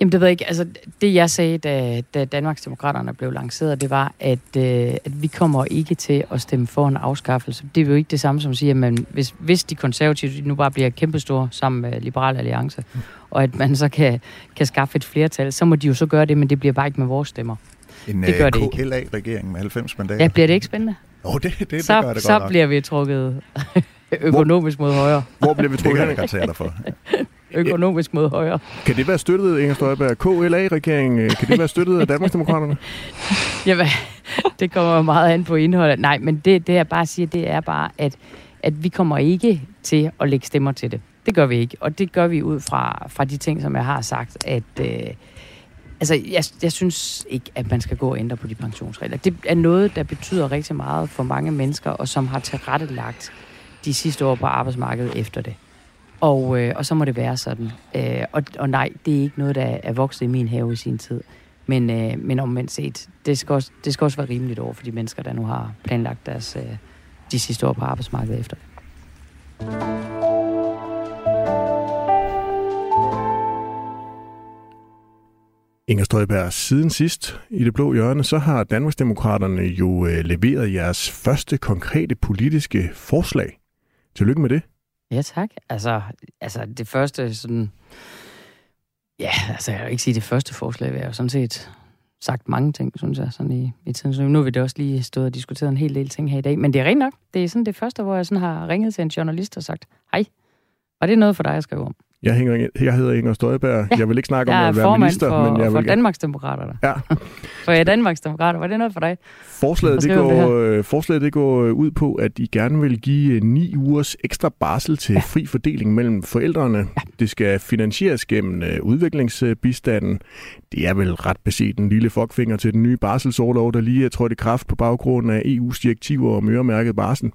Jamen det ved jeg ikke. Altså, det jeg sagde, da, da Danmarksdemokraterne blev lanceret, det var, at, øh, at vi kommer ikke til at stemme for en afskaffelse. Det er jo ikke det samme som at sige, at man, hvis, hvis de konservative nu bare bliver kæmpestore sammen med Liberale Alliance, mm. og at man så kan, kan skaffe et flertal, så må de jo så gøre det, men det bliver bare ikke med vores stemmer. En det gør det KLA-regering med 90 mandater. Ja, bliver det ikke spændende? Oh, det, det, det så, gør det så godt bliver vi trukket økonomisk mod højre. Hvor bliver vi trukket? Det dig for. økonomisk mod højre. Kan det være støttet, Inger Støjberg? KLA-regeringen, kan det være støttet af Danmarksdemokraterne? Jamen, det kommer meget an på indholdet. Nej, men det, det jeg bare siger, det er bare, at, at vi kommer ikke til at lægge stemmer til det. Det gør vi ikke, og det gør vi ud fra, fra de ting, som jeg har sagt, at... Øh, Altså, jeg, jeg synes ikke, at man skal gå og ændre på de pensionsregler. Det er noget, der betyder rigtig meget for mange mennesker, og som har tilrettelagt de sidste år på arbejdsmarkedet efter det. Og, øh, og så må det være sådan. Øh, og, og nej, det er ikke noget, der er vokset i min have i sin tid. Men, øh, men omvendt set, det skal, også, det skal også være rimeligt over for de mennesker, der nu har planlagt deres, øh, de sidste år på arbejdsmarkedet efter det. Inger Støjberg, siden sidst i det blå hjørne, så har Danmarksdemokraterne jo øh, leveret jeres første konkrete politiske forslag. Tillykke med det. Ja, tak. Altså, altså det første sådan... Ja, altså jeg vil ikke sige det første forslag, vi har jo sådan set sagt mange ting, synes jeg, sådan i, i tiden. Så nu har vi det også lige stået og diskuteret en hel del ting her i dag. Men det er rent nok. Det er sådan det første, hvor jeg sådan har ringet til en journalist og sagt, hej, var det noget for dig, jeg skrev om? Jeg, hænger, jeg hedder Inger Støjberg. Ja. Jeg vil ikke snakke om at være minister, for, men jeg for vil... Danmarksdemokraterne. Ja. for ja, Danmarksdemokrater, var det noget for dig? Forslaget, det går, det forslaget det går ud på, at I gerne vil give ni ugers ekstra barsel til ja. fri fordeling mellem forældrene. Ja. Det skal finansieres gennem udviklingsbistanden. Det er vel ret beset en lille fuckfinger til den nye barselsårlov, der lige er trådt i kraft på baggrund af EU's direktiver om øremærket barsel.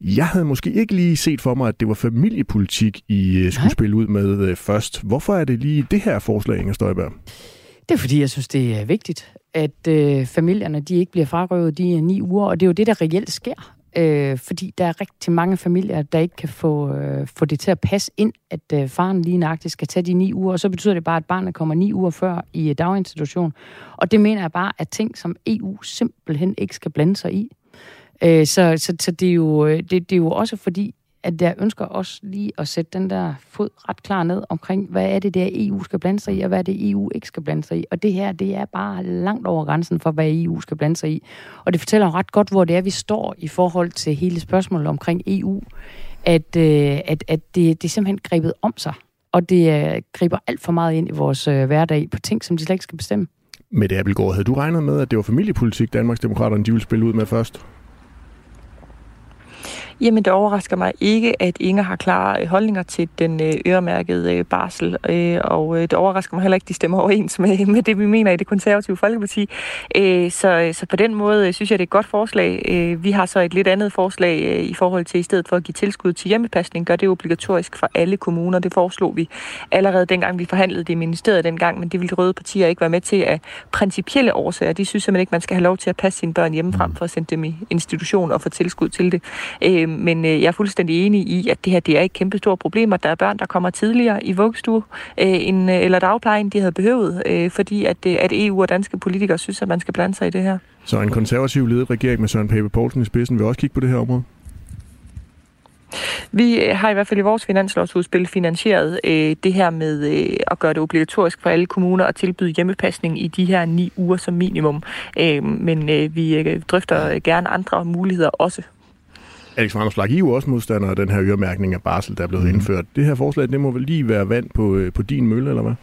Jeg havde måske ikke lige set for mig, at det var familiepolitik, I uh, skulle Nej. spille ud med øh, først. Hvorfor er det lige det her forslag, Inger Støjberg? Det er fordi, jeg synes, det er vigtigt, at øh, familierne de ikke bliver frarøvet de øh, ni uger, og det er jo det, der reelt sker. Øh, fordi der er rigtig mange familier, der ikke kan få, øh, få det til at passe ind, at øh, faren lige nøjagtigt skal tage de ni uger, og så betyder det bare, at barnet kommer ni uger før i øh, daginstitution. Og det mener jeg bare, at ting, som EU simpelthen ikke skal blande sig i. Øh, så så, så det, er jo, det, det er jo også fordi, at jeg ønsker også lige at sætte den der fod ret klar ned omkring, hvad er det der EU skal blande sig i, og hvad er det EU ikke skal blande sig i. Og det her, det er bare langt over grænsen for, hvad EU skal blande sig i. Og det fortæller ret godt, hvor det er, vi står i forhold til hele spørgsmålet omkring EU. At, øh, at, at det, det er simpelthen grebet om sig. Og det øh, griber alt for meget ind i vores øh, hverdag på ting, som de slet ikke skal bestemme. Med det Abelgaard, havde du regnet med, at det var familiepolitik, Danmarksdemokraterne de ville spille ud med først? Jamen, det overrasker mig ikke, at Inger har klare holdninger til den øh, øremærkede øh, barsel, øh, og det overrasker mig heller ikke, at de stemmer overens med, med det, vi mener i det konservative Folkeparti. Så, så på den måde synes jeg, det er et godt forslag. Vi har så et lidt andet forslag i forhold til, i stedet for at give tilskud til hjemmepasning, gør det obligatorisk for alle kommuner. Det foreslog vi allerede dengang, vi forhandlede det i ministeriet dengang, men det ville de røde partier ikke være med til af principielle årsager. De synes simpelthen ikke, man skal have lov til at passe sine børn hjemmefrem for at sende dem i institution og få tilskud til det men øh, jeg er fuldstændig enig i, at det her det er et kæmpe stort problem, at der er børn, der kommer tidligere i vuggestue øh, end, øh, eller dagplejen, de havde behøvet, fordi at, at EU og danske politikere synes, at man skal blande sig i det her. Så en konservativ ledet regering med Søren Pape Poulsen i spidsen vil også kigge på det her område? Vi har i hvert fald i vores finanslovsudspil finansieret øh, det her med øh, at gøre det obligatorisk for alle kommuner at tilbyde hjemmepasning i de her ni uger som minimum. Øh, men øh, vi øh, drøfter gerne andre muligheder også. Alex Randers Flak, I er jo også modstander af den her øremærkning af barsel, der er blevet mm. indført. Det her forslag, det må vel lige være vand på, øh, på din mølle, eller hvad?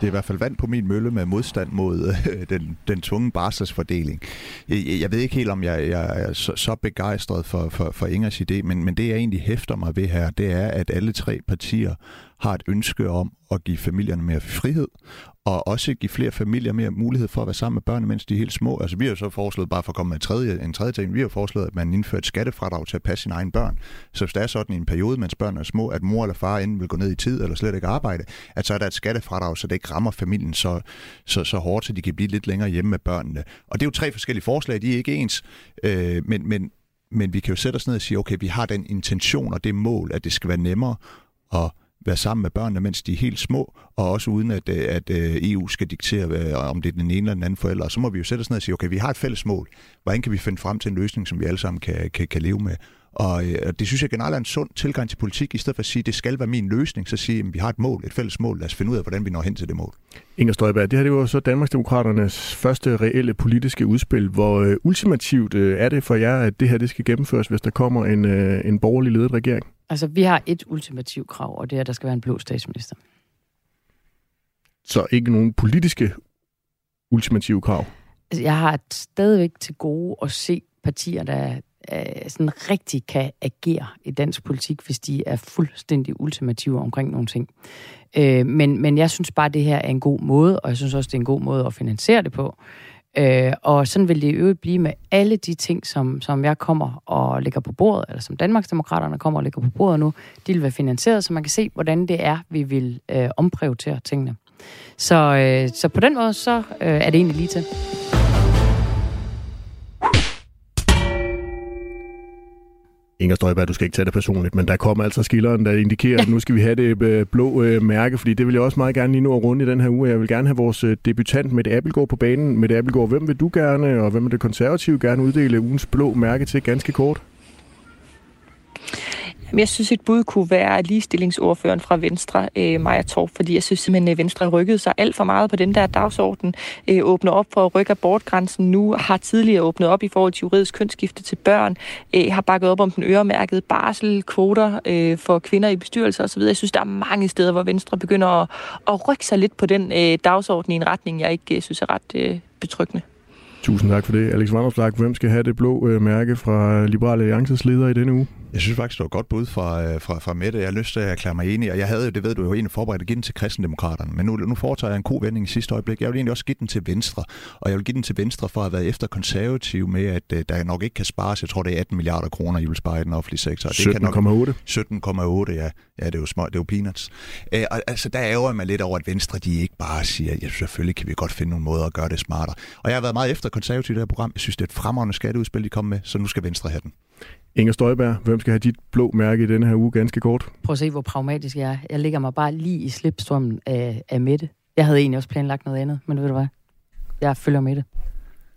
Det er i hvert fald vand på min mølle med modstand mod øh, den, den tvungne barselsfordeling. Jeg, jeg ved ikke helt, om jeg, jeg er så, så begejstret for, for, for Ingers idé, men, men det jeg egentlig hæfter mig ved her, det er, at alle tre partier har et ønske om at give familierne mere frihed, og også give flere familier mere mulighed for at være sammen med børnene, mens de er helt små. Altså vi har jo så foreslået, bare for at komme med en tredje, en tredje ting, vi har foreslået, at man indfører et skattefradrag til at passe sine egne børn. Så hvis der er sådan i en periode, mens børnene er små, at mor eller far enten vil gå ned i tid eller slet ikke arbejde, at så er der et skattefradrag, så det ikke rammer familien så, så, så hårdt, så de kan blive lidt længere hjemme med børnene. Og det er jo tre forskellige forslag, de er ikke ens, øh, men, men, men vi kan jo sætte os ned og sige, okay, vi har den intention og det mål, at det skal være nemmere at være sammen med børnene, mens de er helt små, og også uden at, øh, at øh, EU skal diktere, øh, om det er den ene eller den anden forælder. Og så må vi jo sætte os ned og sige, okay, vi har et fælles mål. Hvordan kan vi finde frem til en løsning, som vi alle sammen kan, kan, kan leve med? Og det synes jeg generelt er en sund tilgang til politik, i stedet for at sige, at det skal være min løsning, så sige, at vi har et mål, et fælles mål, lad os finde ud af, hvordan vi når hen til det mål. Inger Støjberg, det her det var så Danmarksdemokraternes første reelle politiske udspil. Hvor øh, ultimativt øh, er det for jer, at det her det skal gennemføres, hvis der kommer en, øh, en borgerlig ledet regering? Altså, vi har et ultimativt krav, og det er, at der skal være en blå statsminister. Så ikke nogen politiske ultimative krav? Altså, jeg har stadigvæk til gode at se partier, der øh, sådan rigtig kan agere i dansk politik, hvis de er fuldstændig ultimative omkring nogle ting. Øh, men, men jeg synes bare, at det her er en god måde, og jeg synes også, det er en god måde at finansiere det på. Øh, og sådan vil det i øvrigt blive med alle de ting, som, som jeg kommer og lægger på bordet, eller som Danmarksdemokraterne kommer og lægger på bordet nu, de vil være finansieret, så man kan se, hvordan det er, vi vil øh, omprioritere tingene. Så, øh, så på den måde, så øh, er det egentlig lige til. Inger Støjberg, du skal ikke tage det personligt, men der kommer altså skilleren, der indikerer, at nu skal vi have det øh, blå øh, mærke, fordi det vil jeg også meget gerne lige nu at runde i den her uge. Jeg vil gerne have vores øh, debutant med Appelgaard på banen. Med Appelgaard, hvem vil du gerne, og hvem vil det konservative gerne uddele ugens blå mærke til ganske kort? Jeg synes, et bud kunne være ligestillingsordføreren fra Venstre, øh, Maja Torp, fordi jeg synes simpelthen, at Venstre rykkede sig alt for meget på den der dagsorden. Øh, åbner op for at rykke abortgrænsen nu, har tidligere åbnet op i forhold til juridisk kønsskifte til børn, øh, har bakket op om den øremærkede barsel, kvoter øh, for kvinder i bestyrelser osv. Jeg synes, der er mange steder, hvor Venstre begynder at, at rykke sig lidt på den øh, dagsorden i en retning, jeg ikke øh, synes er ret øh, betryggende. Tusind tak for det. Alex Vanderslag, hvem skal have det blå øh, mærke fra Liberale Alliances leder i denne uge? Jeg synes faktisk, det var godt bud fra, øh, fra, fra Mette. Jeg har lyst til at erklære mig enig, og jeg havde jo, det ved du jo, egentlig forberedt at give den til kristendemokraterne. Men nu, nu foretager jeg en god vending i sidste øjeblik. Jeg vil egentlig også give den til Venstre, og jeg vil give den til Venstre for at have været efter konservativ med, at uh, der nok ikke kan spares. Jeg tror, det er 18 milliarder kroner, I vil spare i den offentlige sektor. 17,8. 17,8, ja. Ja, det er jo små, det er jo peanuts. Uh, og, altså, der ærger mig lidt over, at Venstre de ikke bare siger, ja, selvfølgelig kan vi godt finde nogle måder at gøre det smartere. Og jeg har været meget efter konservativ i det her program. Jeg synes, det er et fremragende skatteudspil, de kom med, så nu skal Venstre have den. Inger Støjberg, hvem skal have dit blå mærke i denne her uge ganske kort? Prøv at se, hvor pragmatisk jeg er. Jeg ligger mig bare lige i slipstrømmen af, af Mette. Jeg havde egentlig også planlagt noget andet, men ved du hvad? Jeg følger med det.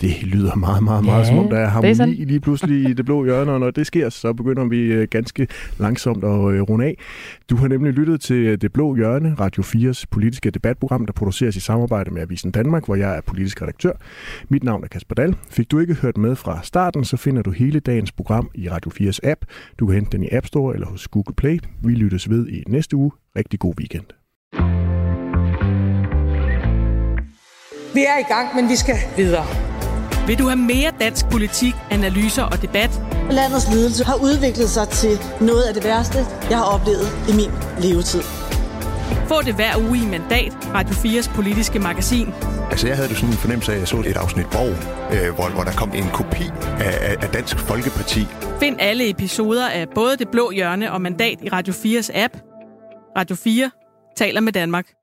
Det lyder meget, meget, meget ja, som om der er harmoni er lige pludselig i det blå hjørne, og når det sker, så begynder vi øh, ganske langsomt at øh, runde af. Du har nemlig lyttet til øh, Det Blå Hjørne, Radio 4's politiske debatprogram, der produceres i samarbejde med Avisen Danmark, hvor jeg er politisk redaktør. Mit navn er Kasper Dahl. Fik du ikke hørt med fra starten, så finder du hele dagens program i Radio 4's app. Du kan hente den i App Store eller hos Google Play. Vi lyttes ved i næste uge. Rigtig god weekend. Vi er i gang, men vi skal videre. Vil du have mere dansk politik, analyser og debat? Landets ledelse har udviklet sig til noget af det værste, jeg har oplevet i min levetid. Få det hver uge i Mandat, Radio 4's politiske magasin. Altså, jeg havde det sådan en fornemmelse af, at jeg så et afsnit Borg, øh, hvor, hvor der kom en kopi af, af Dansk Folkeparti. Find alle episoder af både Det Blå Hjørne og Mandat i Radio 4's app. Radio 4 taler med Danmark.